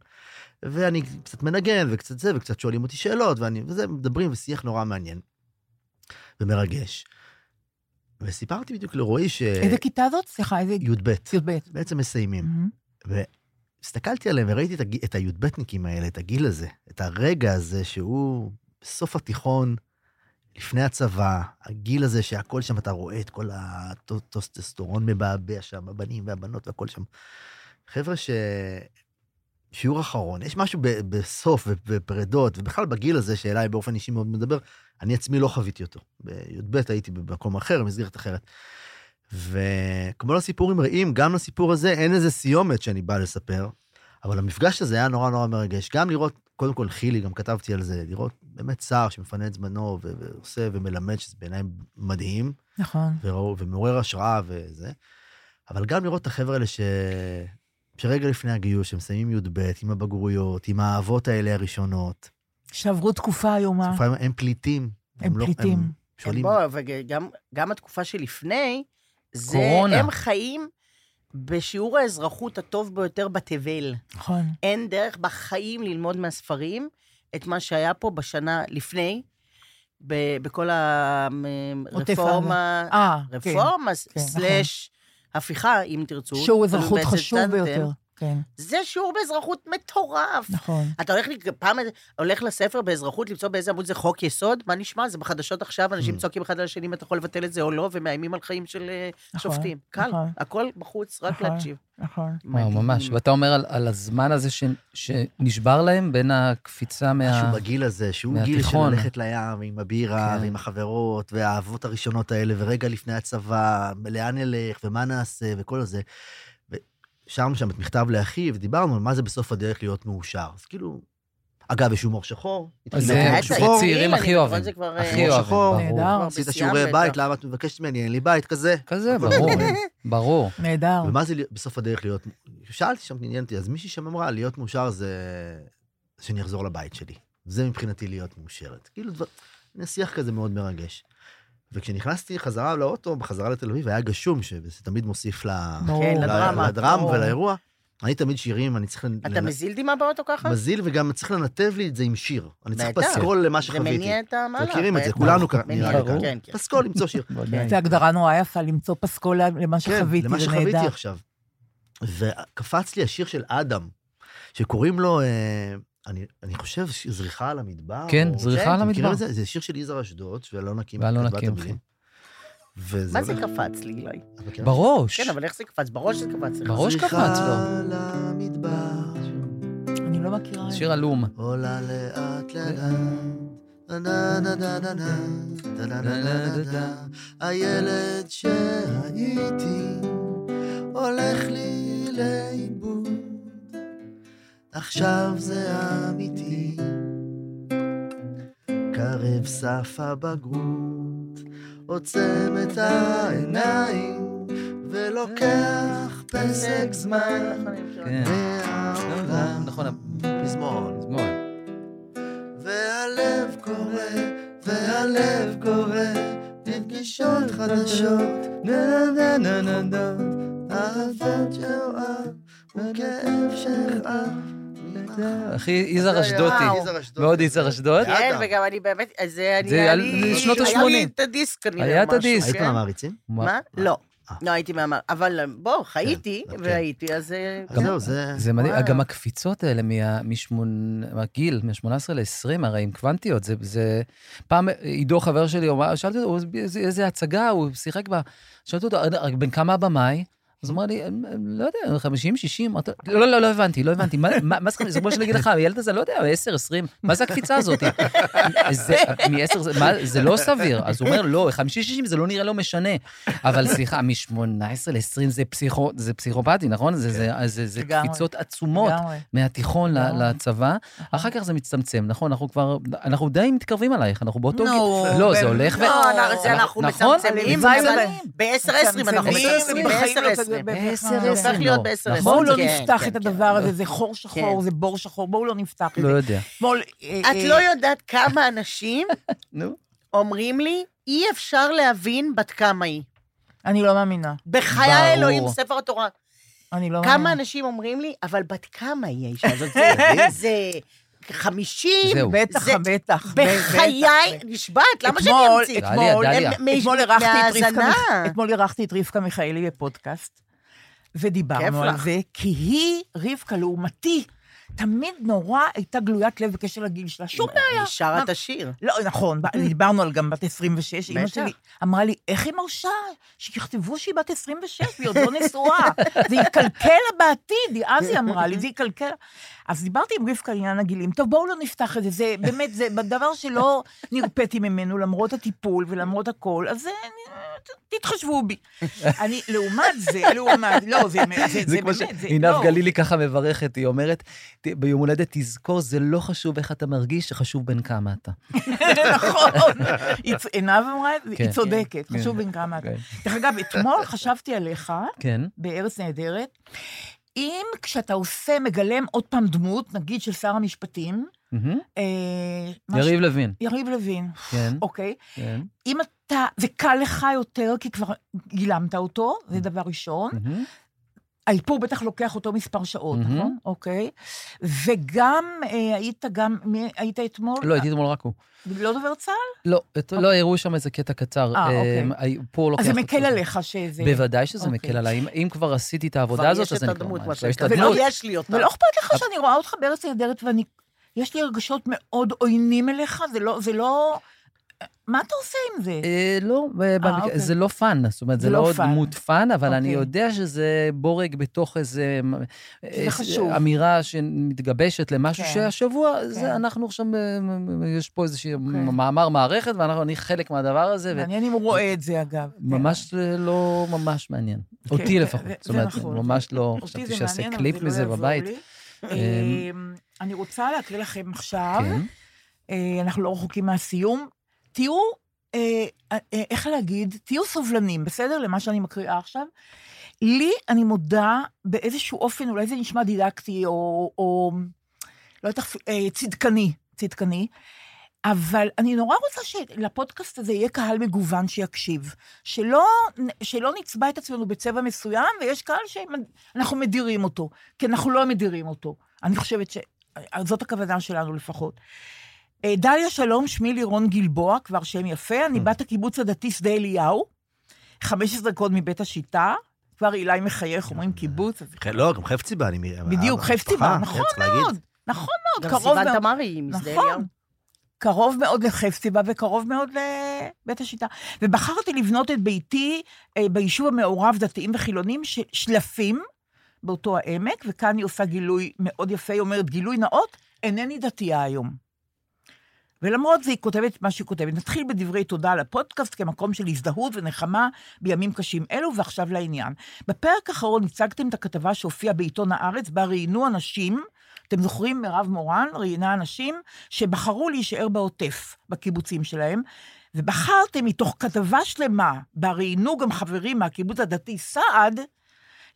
ואני קצת מנגן וקצת זה, וקצת שואלים אותי שאלות, ואני, וזה, מדברים ושיח נורא מעניין ומרגש. וסיפרתי בדיוק לרועי ש... איזה כיתה זאת? סליחה, איזה... י"ב, י"ב. בעצם מסיימים. מהמם. והסתכלתי עליהם וראיתי את, הג... את הי"בניקים האלה, את הגיל הזה, את הרגע הזה שהוא בסוף התיכון, לפני הצבא, הגיל הזה שהכל שם, אתה רואה את כל הטוסטסטורון מבעבע שם, הבנים והבנות והכל שם. חבר'ה ש... שיעור אחרון, יש משהו ב- בסוף ובפרדות, ובכלל בגיל הזה שאליי באופן אישי מאוד מדבר, אני עצמי לא חוויתי אותו. בי"ב הייתי במקום אחר, במסגרת אחרת. וכמו לסיפור עם רעים, גם לסיפור הזה אין איזה סיומת שאני בא לספר, אבל המפגש הזה היה נורא נורא מרגש. גם לראות, קודם כל חילי, גם כתבתי על זה, לראות באמת שר שמפנה את זמנו ו- ועושה ומלמד, שזה בעיניי מדהים. נכון. וראו- ומעורר השראה וזה. אבל גם לראות את החבר'ה האלה ש... שרגע לפני הגיוס, שהם מסיימים י"ב, עם הבגרויות, עם האהבות האלה הראשונות. שעברו תקופה איומה. תקופה, הם פליטים. הם לא- פליטים. הם שואלים, בוא, וגם גם התקופה שלפני, זה, קורונה. הם חיים בשיעור האזרחות הטוב ביותר בתבל. נכון. אין דרך בחיים ללמוד מהספרים את מה שהיה פה בשנה לפני, ב- בכל הרפורמה. אה, כן. רפורמה כן, סלאש הפיכה, אם תרצו. שהוא אזרחות חשוב. ביותר. כן, זה שיעור באזרחות מטורף. נכון. אתה הולך, לי- פעם הולך לספר באזרחות למצוא באיזה עמוד זה חוק יסוד, מה נשמע? זה בחדשות עכשיו, Mm. אנשים צועקים אחד על השני אם אתה יכול לבטל את זה או לא, ומאיימים על חיים של אה, נכון, שופטים. קל, נכון. הכל בחוץ, רק נכון. להקשיב. נכון. וואו, ממש. ואתה אומר על, על הזמן הזה ש, שנשבר להם בין הקפיצה מה... משהו בגיל הזה, שהוא גיל של. ללכת לים, עם הבירה, כן. ועם החברות, והאהבות הראשונות האלה, ורגע לפני הצבא, לאן נלך, ומה נעשה, וכל זה. ושרנו שם את מכתב לאחיו, ודיברנו על מה זה בסוף הדרך להיות מאושר. אז כאילו, אגב, יש הומור שחור. התחיל זה צעירים הכי אוהבים. זה אה, הכי אוהבים. ברור. נהדר. עשית שיעורי. בית, למה את מבקשת ממני? אין לי בית, כזה. כזה, ברור. ברור. נהדר. ומה זה בסוף הדרך להיות... שאלתי שם, עניין אותי, אז מישהי שם אמרה, להיות מאושר זה שאני אחזור לבית שלי. זה מבחינתי להיות מאושרת. כאילו. היה שיח כזה מאוד מרגש. וכשנכנסתי חזרה לאוטו, בחזרה לתל אביב, היה גשום, שזה תמיד מוסיף ל... כן, לדרמה. לדרם. ולאירוע. אני תמיד שירים, אני צריך... אתה לנ- מזיל דמעה באוטו ככה? מזיל, וגם צריך לנתב לי את זה עם שיר. אני צריך. פסקול למה זה שחוויתי. מניע את המהלך. מכירים את זה. כולנו נראה לי ברור. כן, כן. פסקול, למצוא שיר. זו הגדרה נורא יפה, למצוא פסקול למה כן, שחוויתי, למה זה שחוויתי נהדר. עכשיו. וקפץ לי השיר של אדם, שקוראים לו, אה, אני, אני חושב, זריחה על המדבר. כן, או- זריחה כן, על מכירים המדבר. זה? זה שיר של יזהר אשדוד, את נקים, המילים. וזה מה זה הולך- קפץ לי, אילי? מכירה? בראש. כן, אבל איך זה קפץ? בראש זה קפץ. בראש קפץ לו. זריחה על המדבר, אני לא מכירה את זה. שיר עלום. עולה לאט לאט. נה נה נה נה נה נה, נה נה נה נה נה. הילד שהייתי הולך לי לאיבוד, עכשיו זה אמיתי. קרב סף הבגרות, עוצם את העיניים, ולוקח פסק זמן כן. מהעולם. נכון, פזמון. פזמון. והלב קורא, והלב קורא, לפגישות חדשות, נה, אהבות שאוהב, וכאב שכאב. הכי יזהר אשדודי. מאוד יזהר אשדוד. היה כן. וגם אני באמת, אז זה אני, זה היה לי... שנות היה ה-80. לי את הדיסק כנראה, היה את הדיסק. היית כן? מהמעריצים? מה? לא. אה. לא הייתי מהמר... אבל בוא, חייתי, כן. והייתי, אז... אה, זהו, זה... זה מדהים. גם הקפיצות האלה מהגיל, מ-18 ל-20, הרי עם קוונטיות, זה, זה... פעם עידו, חבר שלי, הוא אמר- שאלתי אותו, "הוא- איזה, הצגה הוא שיחק בה, שאלתי אותו, "רק בן כמה הבמאי? אז הוא אמר לי, לא יודע, 50, 60, לא, לא, לא הבנתי, לא הבנתי, מה זה 50, זה כמו שאני אגיד לך, הילד הזה, לא יודע, 10, 20, מה זה הקפיצה הזאת? זה מ-10, זה לא סביר. אז הוא אומר, לא, 50, 60, זה לא נראה לו משנה. אבל סליחה, מ-18 ל-20 זה פסיכופתי, נכון? זה קפיצות עצומות מהתיכון לצבא. אחר כך זה מצטמצם, נכון? אנחנו כבר, אנחנו די מתקרבים אלייך, אנחנו באותו גיל. לא, זה הולך ו... לא, אנחנו נכון? מצמצמים. ב-10, 20, אנחנו מצמצמים ב-10, 20. זה ב-10-10. זה הופך להיות ב-10-10. נכון. בואו לא כן, נפתח כן, את כן, הדבר הזה, זה חור שחור, זה בור שחור, בואו לא נפתח את לא זה. לא יודע. אה, את אה, לא יודעת כמה אנשים אומרים לי, אי אפשר להבין בת כמה היא. אני לא מאמינה. בחיי האלוהים, ספר התורה. אני לא מאמינה. כמה אנשים אומרים לי, אבל בת כמה היא האישה הזאת? זה... חמישים. זהו. בטח, בטח. בחיי, נשבעת, למה שאני אמציא? אתמול אירחתי את רבקה מיכאלי בפודקאסט, ודיברנו על לך. זה, כי היא, רבקה, לעומתי, תמיד נורא הייתה גלוית לב בקשר לגיל שלה, שום בעיה. היא שרה את מה- השיר. לא, נכון, דיברנו על גם בת 26, אמא בטח. שלי אמרה לי, איך היא מרשה שיכתבו שהיא בת 26 והיא עוד לא נשואה? זה יקלקל לה בעתיד, אז היא אמרה לי, זה יקלקל. אז דיברתי עם רבקה עניין הגילים, טוב, בואו לא נפתח את זה, זה באמת, זה דבר שלא נרפאתי ממנו, למרות הטיפול ולמרות הכל, אז זה, תתחשבו בי. אני, לעומת זה, לעומת, לא, זה זה- זה באמת, זה, שעינב לא. גלילי ככה מברכת, היא אומרת, "ת- ביום הולדת תזכור, זה לא חשוב איך אתה מרגיש, חשוב בן כמה אתה. נכון. עינב אמרה היא כן. צודקת, כן. חשוב בן כמה אתה. כן. דרך אגב, אתמול חשבתי עליך, כן. בארץ נהדרת, אם כשאתה עושה, מגלם עוד פעם דמות, נגיד של שר המשפטים. אה, יריב לוין. יריב לוין, כן. אוקיי? כן. אם אתה, זה קל לך יותר, כי כבר גילמת אותו, זה דבר ראשון. האיפור בטח לוקח אותו מספר שעות, מהמם. נכון? אוקיי. וגם, אה, היית גם, מי היית אתמול? לא, הייתי אתמול רק הוא. לא דובר צה"ל? לא, את- לא, הראו שם איזה קטע קצר. אה, אוקיי. אמ, הי- פה לוקח... אז זה אותו מקל זמן. עליך שזה... בוודאי שזה אוקיי. מקל עליי. אם- אם כבר עשיתי את העבודה הזאת, אז אני כבר... כבר יש את הדמות. ולא יש לי אותה. ולא אכפת לך שאני רואה אותך בארץ נהדרת ואני... יש לי הרגשות מאוד עוינים אליך, זה לא... זה לא... מה אתה עושה עם זה? אה, לא, במקרה- אוקיי. זה לא fun, זאת אומרת, זה לא לא. דמות fun, אבל אני אוקיי. יודע שזה בורג בתוך איזה... אה. אמירה שמתגבשת למשהו כן. שהשבוע, כן. זה אנחנו עכשיו, אה, יש פה איזשהו מאמר מערכת, ואני חלק מהדבר הזה, ו- מעניין אם הוא רואה את זה, אגב. ממש אה, לא ממש מעניין. אותי כן, לפחות. זה- זאת אומרת, נכון. ממש לא אותי חשבתי שיעשה קליפ זה לא מזה יעזור בבית. אמ, אמ, אני רוצה להקריא לכם עכשיו, כן. אה, אנחנו לא רחוקים מהסיום. תהיו, אה, אה, איך להגיד, תהיו סובלנים, בסדר? למה שאני מקריאה עכשיו. לי, אני מודה, באיזשהו אופן, אולי זה נשמע דידקטי, או, או לא יודעת, אה, צדקני, צדקני, אבל אני נורא רוצה שלפודקאסט הזה יהיה קהל מגוון שיקשיב. שלא, שלא נצבע את עצמנו בצבע מסוים, ויש קהל שאנחנו מדירים אותו, כי אנחנו לא מדירים אותו. אני חושבת שזאת הכוונה שלנו לפחות. אה, דליה שלום, שמי לירון גלבוע, כבר שם יפה, אני בת הקיבוץ הדתי שדה אליהו, 15 דקות מבית השיטה, כבר אילי מחייך, אומרים קיבוץ. אז- כן, לא, גם חפציבה, אני מ... בדיוק, חפציבה, נכון צריך להגיד. מאוד, נכון מאוד, גם קרוב סיוון מאוד. תמרי היא משדה נכון. אליהו. קרוב מאוד לחפציבה וקרוב מאוד לבית השיטה. ובחרתי לבנות את ביתי אה, ביישוב המעורב, דתיים וחילונים, שלפים, באותו העמק, וכאן היא עושה גילוי מאוד יפה, היא אומרת, גילוי נאות, אינני דתייה היום. ולמרות זה היא כותבת מה שהיא כותבת. נתחיל בדברי תודה על הפודקאסט כמקום של הזדהות ונחמה בימים קשים אלו, ועכשיו לעניין. בפרק האחרון הצגתם את הכתבה שהופיעה בעיתון הארץ, בה ראיינו אנשים, אתם זוכרים, מירב מורן ראיינה אנשים שבחרו להישאר בעוטף, בקיבוצים שלהם, ובחרתם מתוך כתבה שלמה, בה ראיינו גם חברים מהקיבוץ הדתי סעד,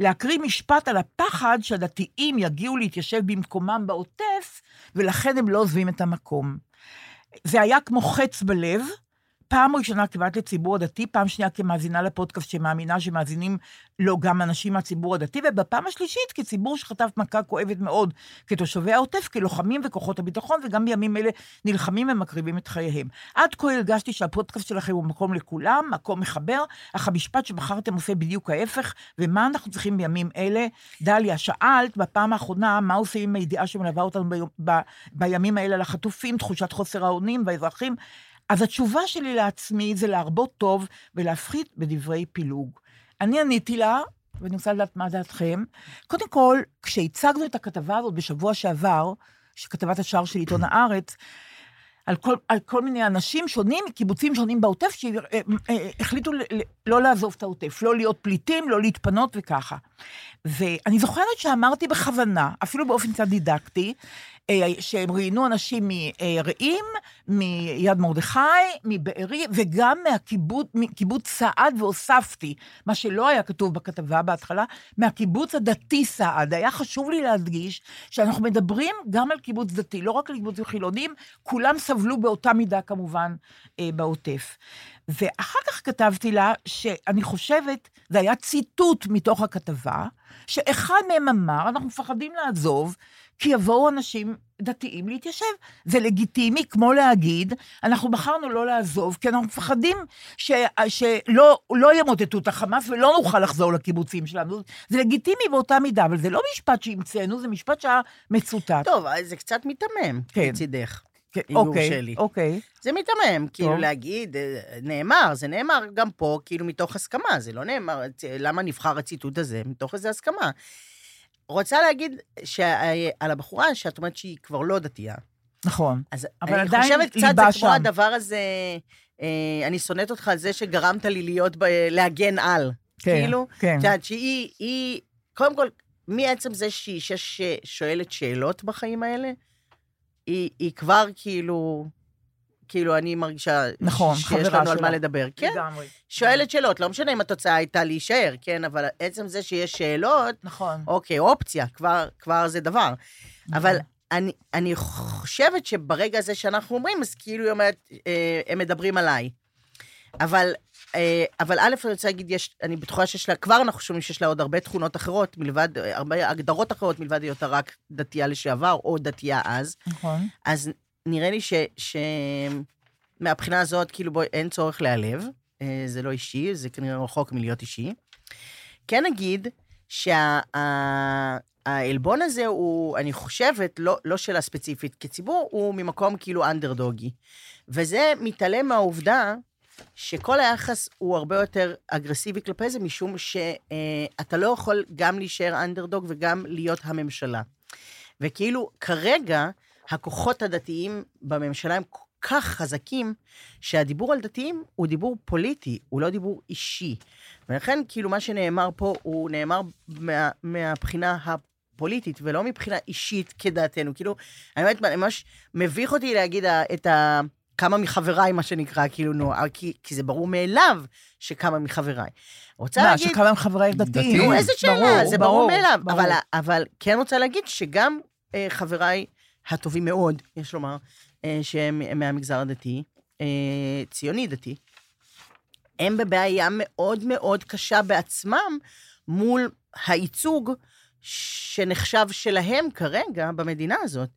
להקריא משפט על הפחד שהדתיים יגיעו להתיישב במקומם בעוטף, ולכן הם לא עוזבים את המקום. זה היה כמו חץ בלב, פעם ראשונה כמעט לציבור הדתי, פעם שנייה כמאזינה לפודקאסט שמאמינה שמאזינים לו גם אנשים מהציבור הדתי, ובפעם השלישית כציבור שחטף מכה כואבת מאוד כתושבי העוטף, כלוחמים וכוחות הביטחון, וגם בימים אלה נלחמים ומקריבים את חייהם. עד כה הרגשתי שהפודקאסט שלכם הוא מקום לכולם, מקום מחבר, אך המשפט שבחרתם עושה בדיוק ההפך, ומה אנחנו צריכים בימים אלה? דליה, שאלת בפעם האחרונה מה עושים עם הידיעה שמלווה אותנו ביום, ב, בימים האלה לחטופים, תחושת חוסר האונים והאזרחים. אז התשובה שלי לעצמי זה להרבות טוב ולהפחית בדברי פילוג. אני עניתי לה, ואני רוצה לדעת מה דעתכם. קודם כל, כשהצגנו את הכתבה הזאת בשבוע שעבר, שכתבת השער של עיתון הארץ, על כל, על כל מיני אנשים שונים, קיבוצים שונים בעוטף, שהחליטו לא לעזוב את העוטף, לא להיות פליטים, לא להתפנות וככה. ואני זוכרת שאמרתי בכוונה, אפילו באופן קצת דידקטי, שהם ראיינו אנשים מרעים, מיד מרדכי, מבארי, וגם מהקיבוץ, סעד, והוספתי, מה שלא היה כתוב בכתבה בהתחלה, מהקיבוץ הדתי סעד. היה חשוב לי להדגיש שאנחנו מדברים גם על קיבוץ דתי, לא רק על קיבוץ חילונים, כולם סבלו באותה מידה כמובן בעוטף. ואחר כך כתבתי לה שאני חושבת, זה היה ציטוט מתוך הכתבה, שאחד מהם אמר, אנחנו מפחדים לעזוב, כי יבואו אנשים דתיים להתיישב. זה לגיטימי, כמו להגיד, אנחנו בחרנו לא לעזוב, כי אנחנו מפחדים ש, שלא לא ימוטטו את החמאס ולא נוכל לחזור לקיבוצים שלנו. זה לגיטימי באותה מידה, אבל זה לא משפט שהמצאנו, זה משפט שהיה מצוטט. טוב, זה קצת מיתמם, כן. מצידך. כן, אוקיי, יורשה לי. אוקיי. זה מיתמם, כאילו טוב. להגיד, אה, נאמר, זה נאמר גם פה, כאילו מתוך הסכמה, זה לא נאמר, למה נבחר הציטוט הזה? מתוך איזו הסכמה. רוצה להגיד על הבחורה, שאת אומרת שהיא כבר לא דתייה. נכון. אז אבל אני עדיין חושבת קצת, זה כמו שם. הדבר הזה, אה, אני שונאת אותך על זה שגרמת לי להיות, ב, להגן על. כן, כאילו, כן. את יודעת, שהיא, היא, קודם כל, מעצם זה שהיא אישה ששואלת שאלות בחיים האלה, היא, היא כבר כאילו, כאילו, אני מרגישה נכון, שיש חברה לנו על מה שלה. לדבר. כן, לגמרי. שואלת שאלות, לא משנה אם התוצאה הייתה להישאר, כן, אבל עצם זה שיש שאלות, נכון. אוקיי, אופציה, כבר, כבר זה דבר. אבל אני, אני חושבת שברגע הזה שאנחנו אומרים, אז כאילו היא אומרת, אה, הם מדברים עליי. אבל, אה, אבל א', אני רוצה להגיד, יש, אני בטוחה שיש לה, כבר אנחנו שומעים שיש לה עוד הרבה תכונות אחרות, מלבד, אה, הרבה הגדרות אחרות, מלבד היותה רק דתייה לשעבר, או דתייה אז. נכון. אז נראה לי ש... ש... הזאת, כאילו, בואי, אין צורך להיעלב, אה, זה לא אישי, זה כנראה רחוק מלהיות אישי. כן נגיד שהעלבון הזה הוא, אני חושבת, לא, לא שלה ספציפית כציבור, הוא ממקום כאילו אנדרדוגי. וזה מתעלם מהעובדה שכל היחס הוא הרבה יותר אגרסיבי כלפי זה, משום שאתה לא יכול גם להישאר אנדרדוג וגם להיות הממשלה. וכאילו, כרגע, הכוחות הדתיים בממשלה הם כל כך חזקים, שהדיבור על דתיים הוא דיבור פוליטי, הוא לא דיבור אישי. ולכן, כאילו, מה שנאמר פה, הוא נאמר מה, מהבחינה הפוליטית, ולא מבחינה אישית כדעתנו. כאילו, באמת, ממש מביך אותי להגיד את ה... כמה מחבריי, מה שנקרא, כאילו, נו, כי, כי זה ברור מאליו שכמה מחבריי. רוצה מה, להגיד... שכמה הם חברי דתיים? נו, איזה שאלה, ברור, זה ברור, ברור, מאליו. ברור. אבל, אבל כן רוצה להגיד שגם אה, חבריי הטובים מאוד, יש לומר, אה, שהם הם מהמגזר הדתי, אה, ציוני דתי, הם בבעיה מאוד מאוד קשה בעצמם מול הייצוג שנחשב שלהם כרגע במדינה הזאת.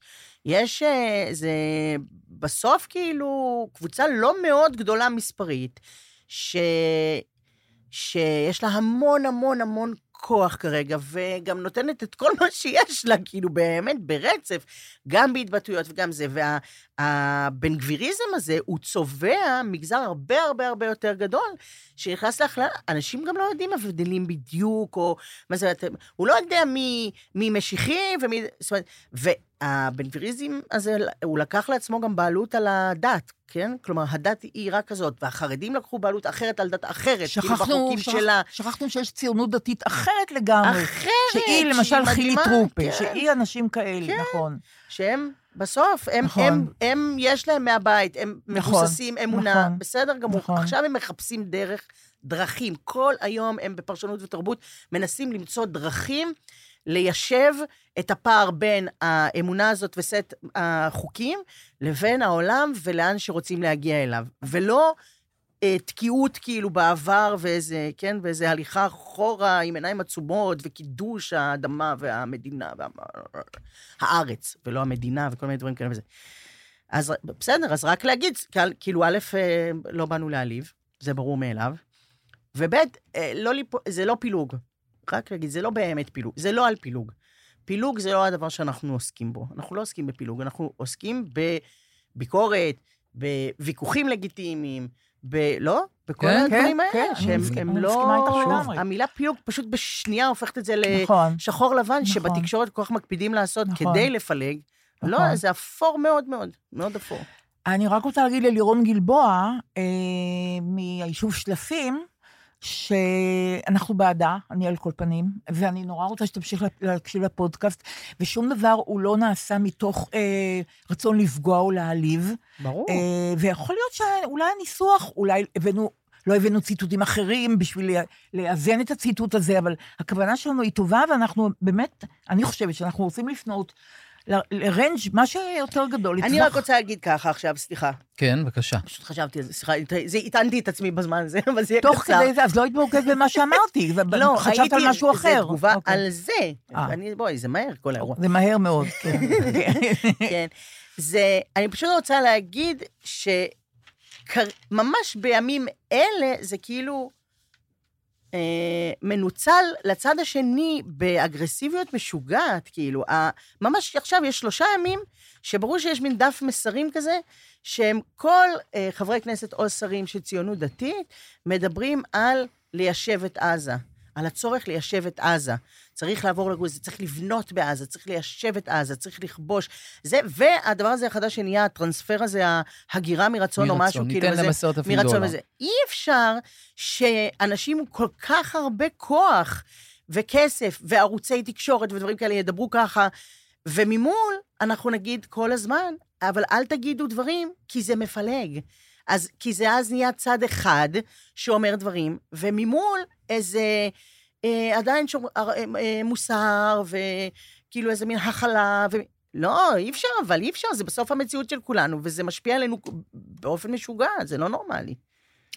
יש, אה, זה בסוף כאילו קבוצה לא מאוד גדולה מספרית, ש... שיש לה המון המון המון כוח כרגע, וגם נותנת את כל מה שיש לה, כאילו באמת ברצף, גם בהתבטאויות וגם זה. והבן גביריזם הזה, הוא צובע מגזר הרבה הרבה הרבה יותר גדול, שנכנס להכללה. אנשים גם לא יודעים הבדלים בדיוק, או מה זה, הוא לא יודע מי, מי משיחי ומי... זאת אומרת, והבן גביריזם הזה, הוא לקח לעצמו גם בעלות על הדת, כן? כלומר, הדת היא רק כזאת, והחרדים לקחו בעלות אחרת על דת אחרת, כאילו שכחנו, בחוקים שכח, שלה. שכחנו שיש ציונות דתית אחרת לגמרי. אחרת, שהיא למשל חילי טרופה, כן. שהיא אנשים כאלה, כן. נכון. שהם בסוף, הם, נכון. הם, הם, יש להם מהבית, הם נכון, מבוססים אמונה, נכון, בסדר גמור. נכון. עכשיו הם מחפשים דרך, דרכים. כל היום הם בפרשנות ותרבות מנסים למצוא דרכים ליישב את הפער בין האמונה הזאת וסט החוקים לבין העולם ולאן שרוצים להגיע אליו. ולא תקיעות כאילו בעבר ואיזה, כן, ואיזה הליכה אחורה עם עיניים עצומות וקידוש האדמה והמדינה והארץ, ולא המדינה וכל מיני דברים כאלה וזה. אז בסדר, אז רק להגיד, כאילו, א', אה, לא באנו להעליב, זה ברור מאליו, וב', אה, לא ליפ... זה לא פילוג. רק להגיד, זה לא באמת פילוג, זה לא על פילוג. פילוג זה לא הדבר שאנחנו עוסקים בו. אנחנו לא עוסקים בפילוג, אנחנו עוסקים בביקורת, בוויכוחים לגיטימיים, ב... לא? בכל כן, הדברים כן, האלה, כן, שהם אני לא... מסכימה איתך לגמרי. המילה פילוג פשוט בשנייה הופכת את זה נכון. לשחור לבן, נכון. שבתקשורת כל כך מקפידים לעשות נכון. כדי לפלג. לא, נכון. זה אפור מאוד מאוד, מאוד אפור. אני רק רוצה להגיד ללירון גלבוע, אה, מהיישוב שלפים, שאנחנו בעדה, אני על כל פנים, ואני נורא רוצה שתמשיך לה- להקשיב לפודקאסט, ושום דבר הוא לא נעשה מתוך אה, רצון לפגוע או להעליב. ברור. אה, ויכול להיות שאולי הניסוח, אולי הבאנו, לא הבאנו ציטוטים אחרים בשביל לאזן את הציטוט הזה, אבל הכוונה שלנו היא טובה, ואנחנו באמת, אני חושבת שאנחנו רוצים לפנות לרנג' מה שיותר גדול, אני. רק רוצה להגיד ככה עכשיו, סליחה. כן, בבקשה. פשוט חשבתי על זה, סליחה, זה- הטענתי את עצמי בזמן הזה, אבל זה יהיה תוך קצר. כדי זה, אז לא התמוקד במה שאמרתי, לא, חשבת על משהו אחר. זה תגובה אוקיי. על זה. אה. אני, בואי, זה מהר כל האירוע. זה מהר מאוד, כן. כן. זה, אני פשוט רוצה להגיד שממש בימים אלה זה כאילו אה, מנוצל לצד השני באגרסיביות משוגעת, כאילו. ה, ממש עכשיו יש שלושה ימים שברור שיש מין דף מסרים כזה, שהם כל אה, חברי כנסת או שרים של ציונות דתית מדברים על ליישב את עזה. על הצורך ליישב את עזה. צריך לעבור לגור, זה צריך לבנות בעזה, צריך ליישב את עזה, צריך לכבוש. זה, והדבר הזה החדש שנהיה, הטרנספר הזה, ההגירה מרצון, או מרצון, משהו, ניתן כאילו, להם וזה- 10,000 מרצון דולר. וזה. אי אפשר שאנשים עם כל כך הרבה כוח וכסף וערוצי תקשורת ודברים כאלה ידברו ככה, וממול אנחנו נגיד כל הזמן, אבל אל תגידו דברים, כי זה מפלג. אז, כי זה אז נהיה צד אחד שאומר דברים, וממול איזה אה, עדיין שומר, אה, אה, מוסר, וכאילו איזה מין הכלה, ו... לא, אי אפשר, אבל אי אפשר, זה בסוף המציאות של כולנו, וזה משפיע עלינו באופן משוגע, זה לא נורמלי.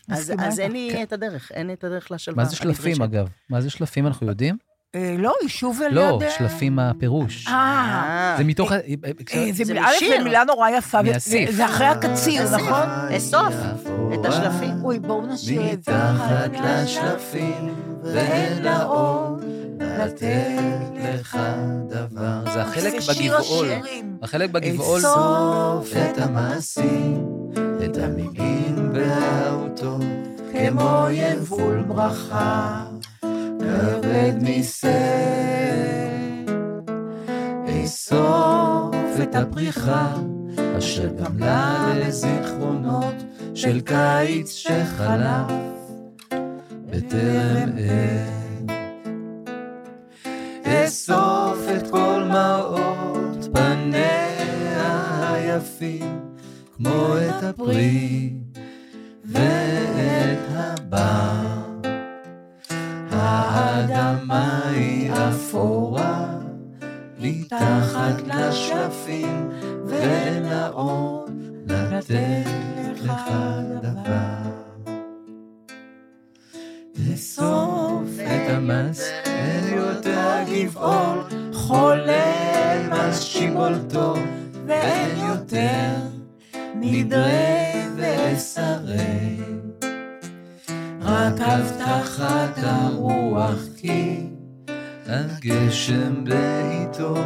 אז, אז אין. לי את הדרך, אין לי את הדרך לשלווה. מה זה שלפים. אגב? מה זה שלפים, אנחנו יודעים? אה, לא, יישוב על לא, יד... אה, שלפים הפירוש. אה, זה מתוך... אה, זה זה א', משיר. זה מילה נורא יפה, מאסיף. זה אחרי הקציר. נכון? אסוף את השלפים. אוי, בואו נשאיר את זה. מתחת לשלפים ואל האור, לתת לך דבר. זה החלק זה בגבעול. החלק בגבעול. אסוף את המעשים, את המילים והאותות, כמו יבול ברכה, כבד מסר. אסוף את הפריחה, אשר גמלה לזיכרונות של קיץ שחלף, בטרם עת. אסוף את כל מראות פניה היפים, כמו את הפרי ואת הבר. האדמה היא אפורה, מתחת לה עוד לתת לך דבר. אסוף את המס אל יותר גבעול, חולל מס שיבולתו, ואין יותר נדרי ושרי. רק הבטחת הרוח כי הגשם בעיתו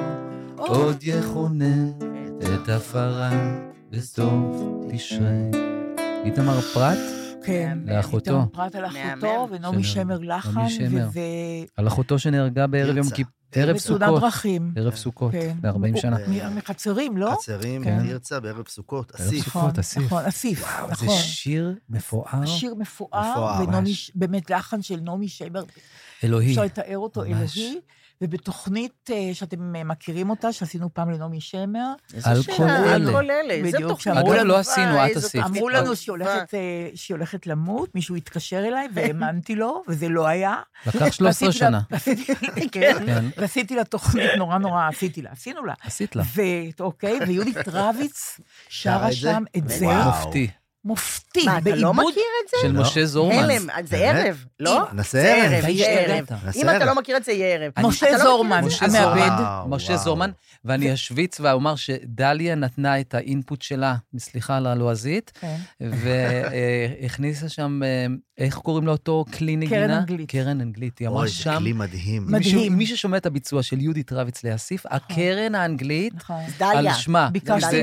עוד יכונן את עפרה בסוף תשרי. איתמר פרת, כן. לאחותו. איתמר פרט על אחותו. ונעמי שמר לחן. על אחותו שנהרגה בערב יום תרצה. ערב בתאונת סוכות. דרכים. ערב סוכות, כן. ב-40 שנה. מחצרים, לא? חצרים, כן. תרצה, בערב סוכות, ערב אסיף. סוכות. נכון, אסיף. נכון, אסיף, נכון. זה שיר מפואר, שיר מפואר, באמת לחן של נעמי שמר, אלוהי. אפשר לתאר אותו. אלוהי. ובתוכנית אה, שאתם אה, מכירים אותה, שעשינו פעם לנעמי שמר, על כל על אלה. כל אלה, איזה בדיוק, תוכנית. אגב, לנו, לא עשינו, את עשית. אמרו לנו טובה. שהיא הולכת, אה, שהיא הולכת למות, מישהו התקשר אליי, והאמנתי לו, וזה לא היה. לקח 13 ועשיתי לה- שנה. ועשיתי- כן, כן. ועשיתי לה תוכנית נורא נורא, עשיתי לה, עשינו לה. עשית לה. ואוקיי, ויהודית רביץ שרה? שם את זה, וואו. מופתי. מופתי, מה, אתה לא מכיר את זה? של לא. משה זורמן. הלם, זה? ערב, לא? נעשה זה ערב. ערב, אתה יהיה ערב. השתגעת. נעשה אם אתה ערב. לא מכיר את זה, יהיה ערב. משה לא זורמן, זה? המעבד. משה. זורמן, ואני אשוויץ ואומר שדליה נתנה את האינפוט שלה, סליחה על הלועזית, כן. והכניסה שם, אה, איך קוראים לאותו כלי נגינה? אנגלית. קרן אנגלית. היא אמרה אוי, זה שם, כלי מדהים. מדהים. מי ששומע את הביצוע של יהודית רביץ לאסיף, הקרן האנגלית, נכון. על דליה. שמה. ביקשתי זה-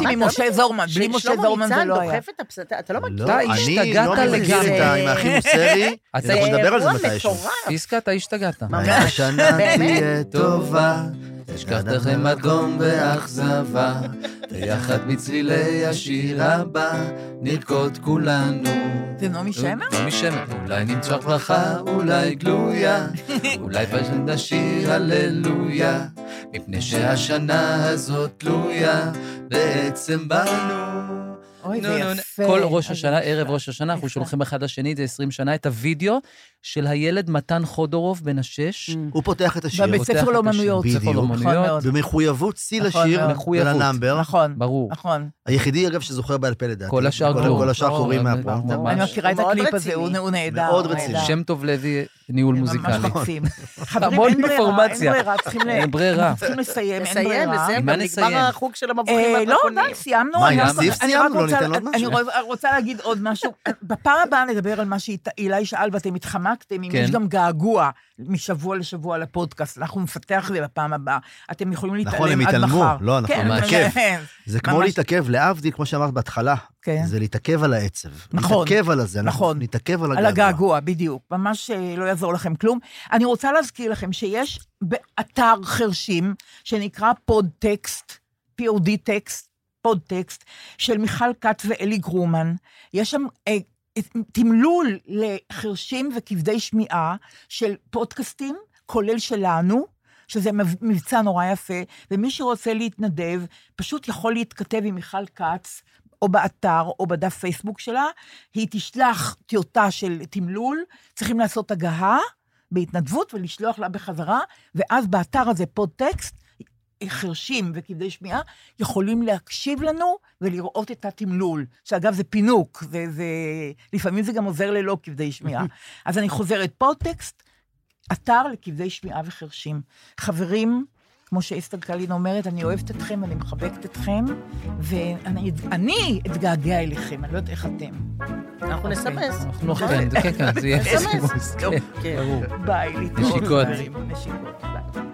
לא ממשה? זורמן, בלי משה זורמן זה לא היה. דוחף את הפס... אתה אתה לא מכיר? לא, אתה אני השתגעת לא מכיר לגמרי. את ה- עם האחים אתה- אנחנו נדבר על זה מתישהו. פיסקה, אתה השתגעת. ממש. השנה. תהיה טובה, אשכח לכם אדום ואכזבה, ויחד בצלילי השיר הבא, נרקוד כולנו. זה נעמי שמר? נעמי שמר. אולי נמצא ברכה, אולי גלויה, אולי פשוט נשיר הללויה, מפני שהשנה הזאת תלויה בעצם בנו. אוי, זה נו, נו. יפה. כל ראש השנה. ערב ראש השנה, אנחנו. שולחים אחד לשני, זה 20 שנה, את הוידאו של הילד מתן חודורוב בן השש. הוא פותח את השיר. בבית ספר לאומנויות. בדיוק. נכון. במחויבות שיא נכון לשיר. ולנאמבר. נכון, ברור. נכון. היחידי, אגב, שזוכר בעל פה לדעתי. כל השאר כל- לא. כל השאר קוראים. מהפרומטר. אני מכירה את הקליפ הזה. הוא נהדר. מאוד רציני. שם טוב לוי, ניהול מוזיקלי. ממש מקסים. חברים, המון אין ברירה, אין אינפורמציה. ברירה, צריכים ל- אין ברירה. צריכים לסיים, אין ברירה. נסיים, מה נסיים? נגמר החוג של המבוכים אה, לא. די, סיימנו. מה, אני אני סיימנו? לא רוצה- ניתן עוד אני משהו? רוצה להגיד עוד משהו. בפעם הבאה נדבר על מה שאילי שאל ואתם התחמקתם, אם כן. יש גם געגוע משבוע לשבוע לפודקאסט. אנחנו נפתח את זה בפעם הבאה. אתם יכולים נכון, הם להתעלם עד התעלמו. מחר. לא, אנחנו כן, נתעכב. כן. זה כמו ממש. להתעכב, להבדיל, כמו שאמרת בהתחלה. כן. זה להתעכב על העצב. נכון. להתעכב על הזה. נכון. נתעכב על על הגעגוע. הגעגוע, בדיוק. ממש אה, לא יעזור לכם כלום. אני רוצה להזכיר לכם שיש באתר חרשים, שנקרא פודטקסט, POD טקסט, פודטקסט, של מיכל כץ ואלי גרומן. יש שם אה, תמלול לחרשים וכבדי שמיעה של פודקאסטים, כולל שלנו, שזה מב- מבצע נורא יפה, ומי שרוצה להתנדב, פשוט יכול להתכתב עם מיכל כץ, או באתר, או בדף פייסבוק שלה, היא תשלח טיוטה של תמלול, צריכים לעשות הגהה בהתנדבות ולשלוח לה בחזרה, ואז באתר הזה, פודטקסט, חרשים וכבדי שמיעה יכולים להקשיב לנו ולראות את התמלול, שאגב זה פינוק, זה, זה, לפעמים זה גם עוזר ללא כבדי שמיעה. אז אני חוזרת, פודטקסט, אתר לכבדי שמיעה וחרשים. חברים, כמו שאסתר קלין אומרת, אני אוהבת אתכם, אני מחבקת אתכם, ואני אני אתגעגע אליכם, אני לא יודעת איך אתם. אנחנו נסמס. אנחנו כן, זה- כן, כן, זה יהיה כן, ברור. ביי, להתראות. נשיקות. נשיקות, ביי.